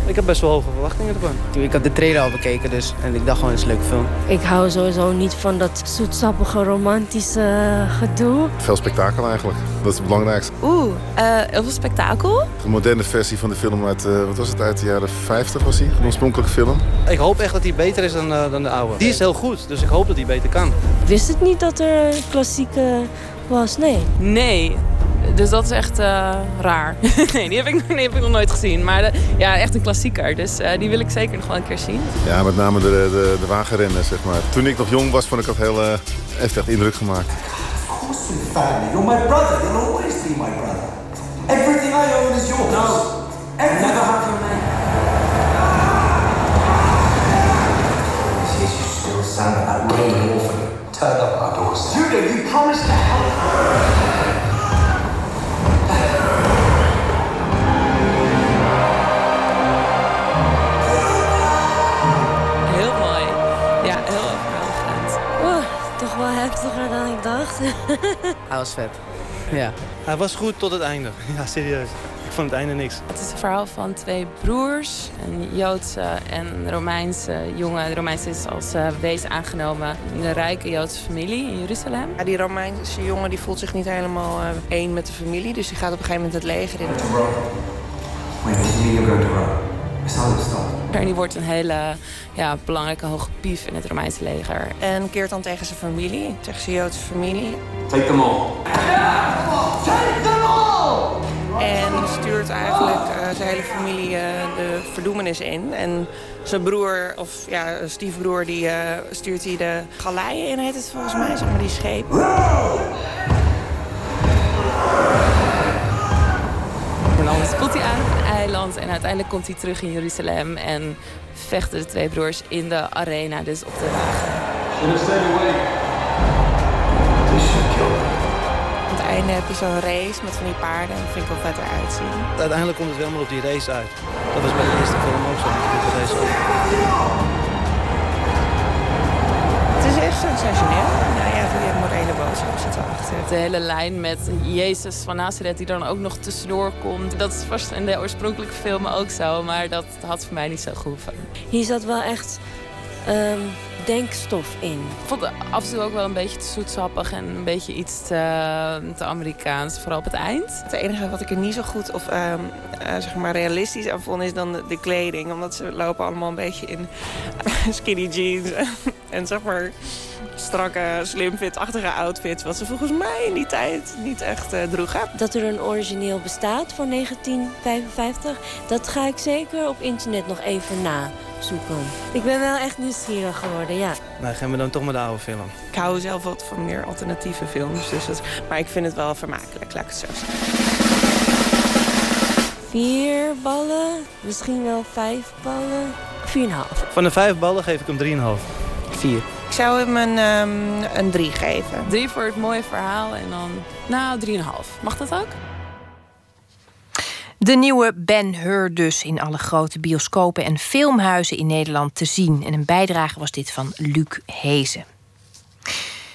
Ik heb best wel hoge verwachtingen ervan. Ik had de trailer al bekeken dus en ik dacht gewoon, het is een leuke film. Ik hou sowieso niet van dat zoetsappige romantische gedoe. Veel spektakel eigenlijk. Dat is het belangrijkste. Oeh, eh, heel veel spektakel. De moderne versie van de film uit, eh, wat was het, uit de jaren 50 was die? Een oorspronkelijke film. Ik hoop echt dat hij beter is dan, eh, dan de oude. Die is heel goed, dus ik hoop dat hij beter kan. Ik wist het niet dat er klassieke was, nee. Nee. Dus dat is echt eh, raar. nee, die heb, ik, die heb ik nog nooit gezien. Maar de- ja, echt een klassieker. Dus eh, die wil ik zeker nog wel een keer zien. Ja, met name de, de, de wagenrennen, zeg maar. Toen ik nog jong was, vond ik dat heel, eh, heeft echt indruk gemaakt. family. You're my brother. You'll always be my brother. Everything I own is yours. No. Everything. Never have your name. This is you still son of that Roman orphan. Turned up our doorstep. Judah, you promised to help. Dan ik dacht. Hij was vet. Ja. Hij was goed tot het einde. Ja, serieus. Ik vond het einde niks. Het is een verhaal van twee broers. Een Joodse en een Romeinse jongen. De Romeinse is als eh, wees aangenomen in een rijke Joodse familie in Jeruzalem. Ja, die Romeinse jongen die voelt zich niet helemaal eh, één met de familie. Dus die gaat op een gegeven moment het leger in. Mean you're going to Rome? Stop. En die wordt een hele ja, belangrijke hoge pief in het Romeinse leger. En keert dan tegen zijn familie, tegen zijn Joodse familie. Take them all. Take them all! En stuurt eigenlijk eh, zijn hele familie eh, de verdoemenis in. En zijn broer, of ja, stiefbroer, die eh, stuurt hij de galeien in, heet het volgens mij, zeg maar die schepen. En dan spoelt hij aan eiland en uiteindelijk komt hij terug in Jeruzalem en vechten de twee broers in de arena, dus op de wagen. Aan het einde heb je zo'n race met van die paarden. Dat vind ik wel vet eruit zien. Uiteindelijk komt het helemaal op die race uit. Dat was bij de eerste film ook zo. Het is echt sensationeel. Boodschap zit erachter. De hele lijn met Jezus van Nazareth die dan ook nog tussendoor komt. Dat is vast in de oorspronkelijke film ook zo, maar dat had voor mij niet zo gehoeven. Hier zat wel echt ehm, denkstof in. Ik vond het af en toe ook wel een beetje te zoetsappig en een beetje iets te, te Amerikaans, vooral op het eind. Het enige wat ik er niet zo goed of ehm, eh, zeg maar realistisch aan vond is dan de, de kleding. Omdat ze lopen allemaal een beetje in skinny jeans en zeg maar strakke, slimfit-achtige outfits. Wat ze volgens mij in die tijd niet echt eh, droegen. Dat er een origineel bestaat van 1955, dat ga ik zeker op internet nog even nazoeken. Ik ben wel echt nieuwsgierig geworden, ja. Nou, gaan we dan toch maar de oude film. Ik hou zelf wat van meer alternatieve films. Dus dat, maar ik vind het wel vermakelijk, laat ik het zo zeggen. Vier ballen, misschien wel vijf ballen. Vier en een half. Van de vijf ballen geef ik hem 3,5. Vier. Ik zou hem een, ehm, een drie geven. Drie voor het mooie verhaal en dan, nou, drieënhalf. Mag dat ook? De nieuwe Ben Hur dus in alle grote bioscopen en filmhuizen in Nederland te zien. En een bijdrage was dit van Luc Hezen.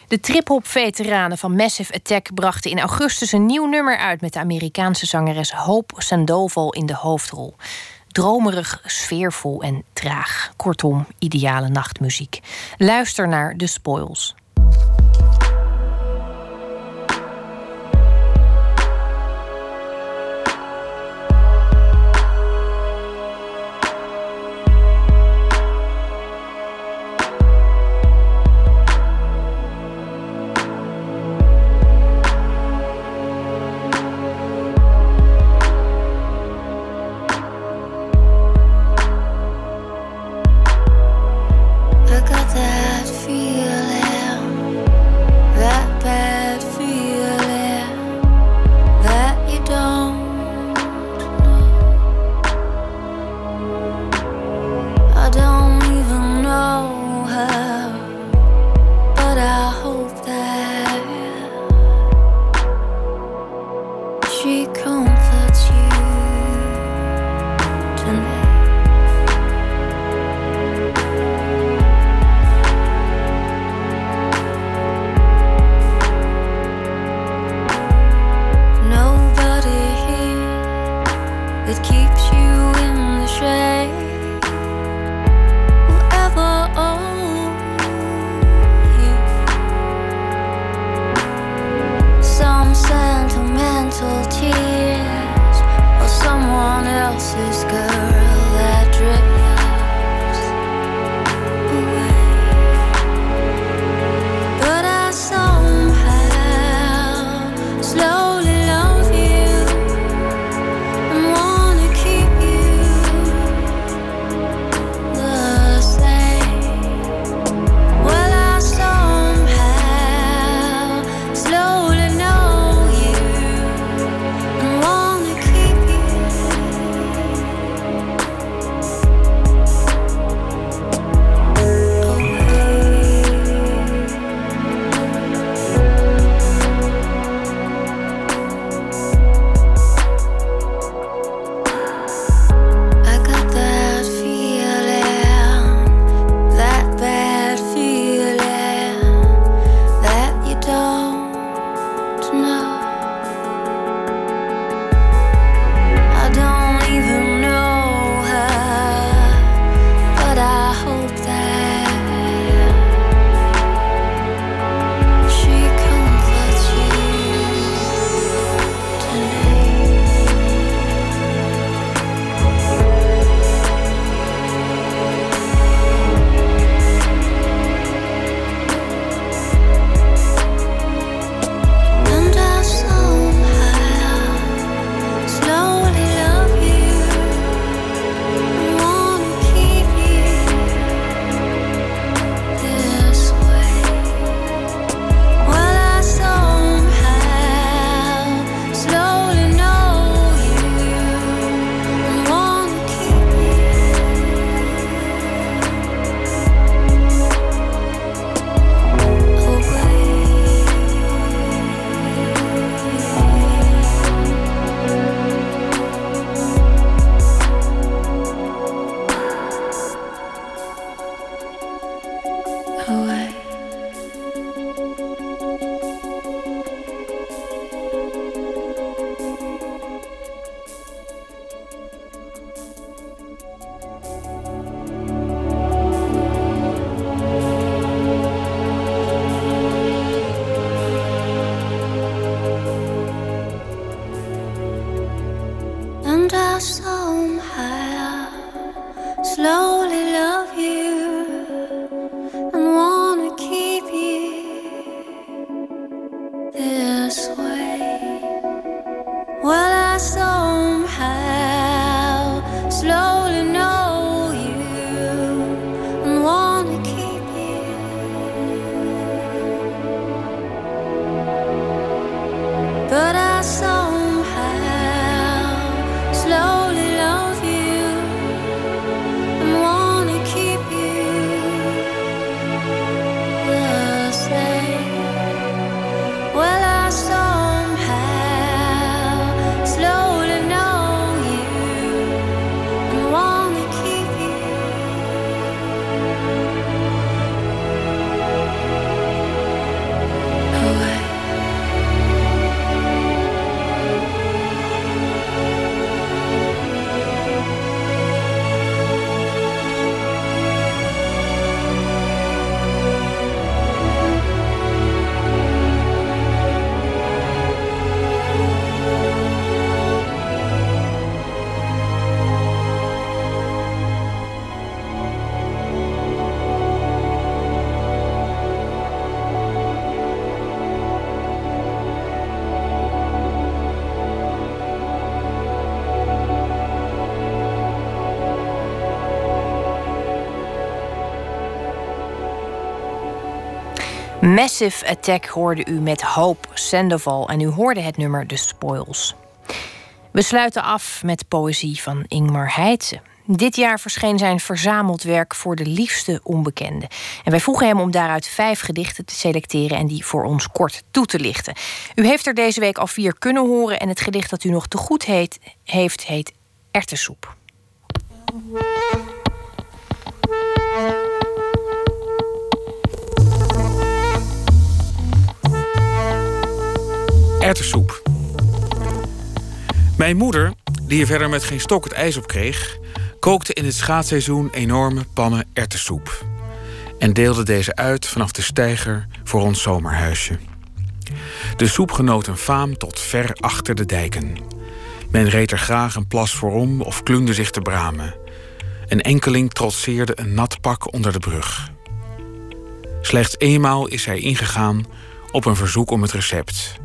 De trip-hop-veteranen van Massive Attack brachten in augustus een nieuw nummer uit met de Amerikaanse zangeres Hope Sandoval in de hoofdrol. Dromerig, sfeervol en traag. Kortom, ideale nachtmuziek. Luister naar The Spoils. Massive Attack hoorde u met Hope Sandoval en u hoorde het nummer The Spoils. We sluiten af met poëzie van Ingmar Heitse. Dit jaar verscheen zijn verzameld werk voor de liefste onbekende. En wij vroegen hem om daaruit vijf gedichten te selecteren en die voor ons kort toe te lichten. U heeft er deze week al vier kunnen horen en het gedicht dat u nog te goed heet, heeft heet Ertessoep. Erwtensoep. Mijn moeder, die er verder met geen stok het ijs op kreeg, kookte in het schaatsseizoen enorme pannen erwtensoep. En deelde deze uit vanaf de steiger voor ons zomerhuisje. De soep genoot een faam tot ver achter de dijken. Men reed er graag een plas voorom of klunde zich te bramen. Een enkeling trotseerde een nat pak onder de brug. Slechts eenmaal is hij ingegaan op een verzoek om het recept.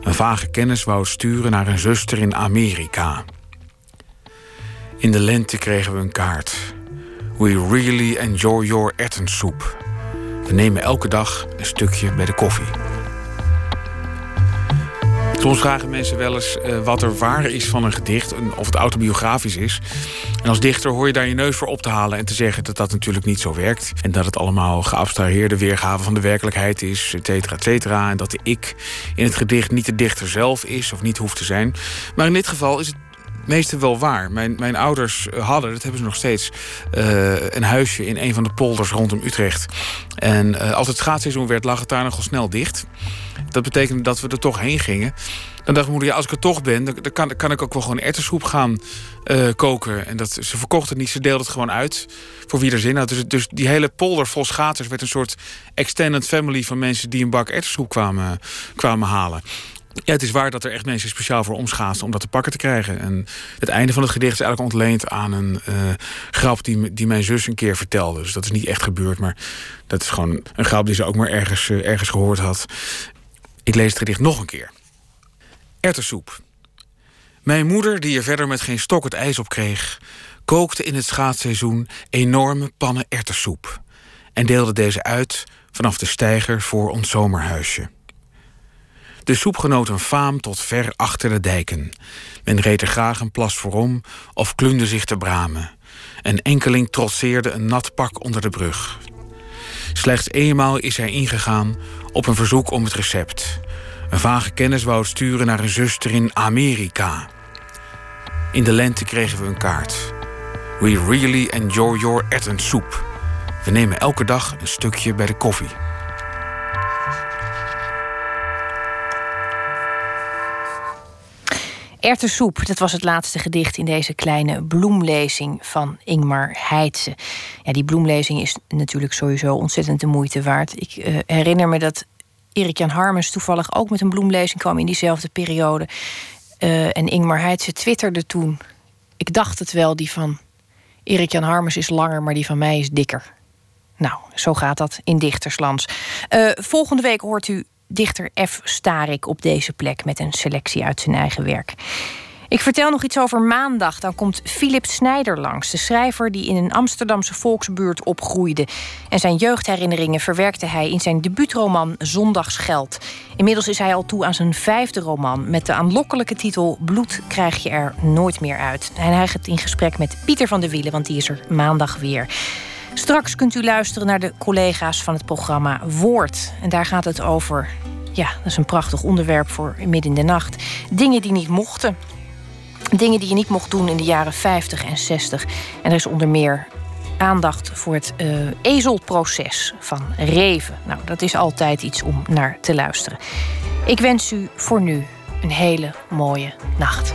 Een vage kennis wou sturen naar een zuster in Amerika. In de lente kregen we een kaart. We really enjoy your erwtensoep. We nemen elke dag een stukje bij de koffie. Soms vragen mensen wel eens eh, wat er waar is van een gedicht, of het autobiografisch is. En als dichter hoor je daar je neus voor op te halen en te zeggen dat dat natuurlijk niet zo werkt. En dat het allemaal geabstraheerde weergave van de werkelijkheid is, et cetera, et cetera. En dat de ik in het gedicht niet de dichter zelf is of niet hoeft te zijn. Maar in dit geval is het meeste wel waar. Mijn, mijn ouders hadden, dat hebben ze nog steeds, eh, een huisje in een van de polders rondom Utrecht. En eh, als het schaatsseizoen werd, lag het daar nogal snel dicht. Dat betekende dat we er toch heen gingen. Dan dacht mijn moeder, als ik er toch ben, dan, kan, kan ik ook wel gewoon erwtensoep gaan eh, koken. En dat, ze verkocht het niet, ze deelde het gewoon uit voor wie er zin had. Dus, dus die hele polder vol schaatsers werd een soort extended family van mensen die een bak erwtensoep kwamen, kwamen halen. Ja, het is waar dat er echt mensen speciaal voor omschaatsen om dat te pakken te krijgen. En het einde van het gedicht is eigenlijk ontleend aan een eh, grap die, die mijn zus een keer vertelde. Dus dat is niet echt gebeurd, maar dat is gewoon een grap die ze ook maar ergens, eh, ergens gehoord had. Ik lees het gedicht nog een keer. Erwtensoep. Mijn moeder, die er verder met geen stok het ijs op kreeg, kookte in het schaatsseizoen enorme pannen erwtensoep. En deelde deze uit vanaf de steiger voor ons zomerhuisje. De soep genoot een faam tot ver achter de dijken. Men reed er graag een plas voorom of klunde zich te bramen. Een enkeling trotseerde een nat pak onder de brug. Slechts eenmaal is hij ingegaan op een verzoek om het recept. Een vage kennis wou het sturen naar een zuster in Amerika. In de lente kregen we een kaart. We really enjoy your erwtensoep. We nemen elke dag een stukje bij de koffie. Erwtensoep, dat was het laatste gedicht in deze kleine bloemlezing van Ingmar Heitse. Ja, die bloemlezing is natuurlijk sowieso ontzettend de moeite waard. Ik uh, herinner me dat Erik Jan Harmens toevallig ook met een bloemlezing kwam in diezelfde periode. Uh, en Ingmar Heitse twitterde toen. Ik dacht het wel, die van Erik Jan Harmens is langer, maar die van mij is dikker. Nou, zo gaat dat in dichterslands. Uh, volgende week hoort u dichter F. Starik op deze plek met een selectie uit zijn eigen werk. Ik vertel nog iets over maandag. Dan komt Philip Snijder langs, de schrijver die in een Amsterdamse volksbuurt opgroeide. En zijn jeugdherinneringen verwerkte hij in zijn debuutroman Zondagsgeld. Inmiddels is hij al toe aan zijn vijfde roman met de aanlokkelijke titel Bloed krijg je er nooit meer uit. En hij gaat in gesprek met Pieter van der Wielen, want die is er maandag weer. Straks kunt u luisteren naar de collega's van het programma Woord. En daar gaat het over. Ja, dat is een prachtig onderwerp voor midden in de nacht. Dingen die niet mochten. Dingen die je niet mocht doen in de jaren 50 en 60. En er is onder meer aandacht voor het uh, ezelproces van Reven. Nou, dat is altijd iets om naar te luisteren. Ik wens u voor nu een hele mooie nacht.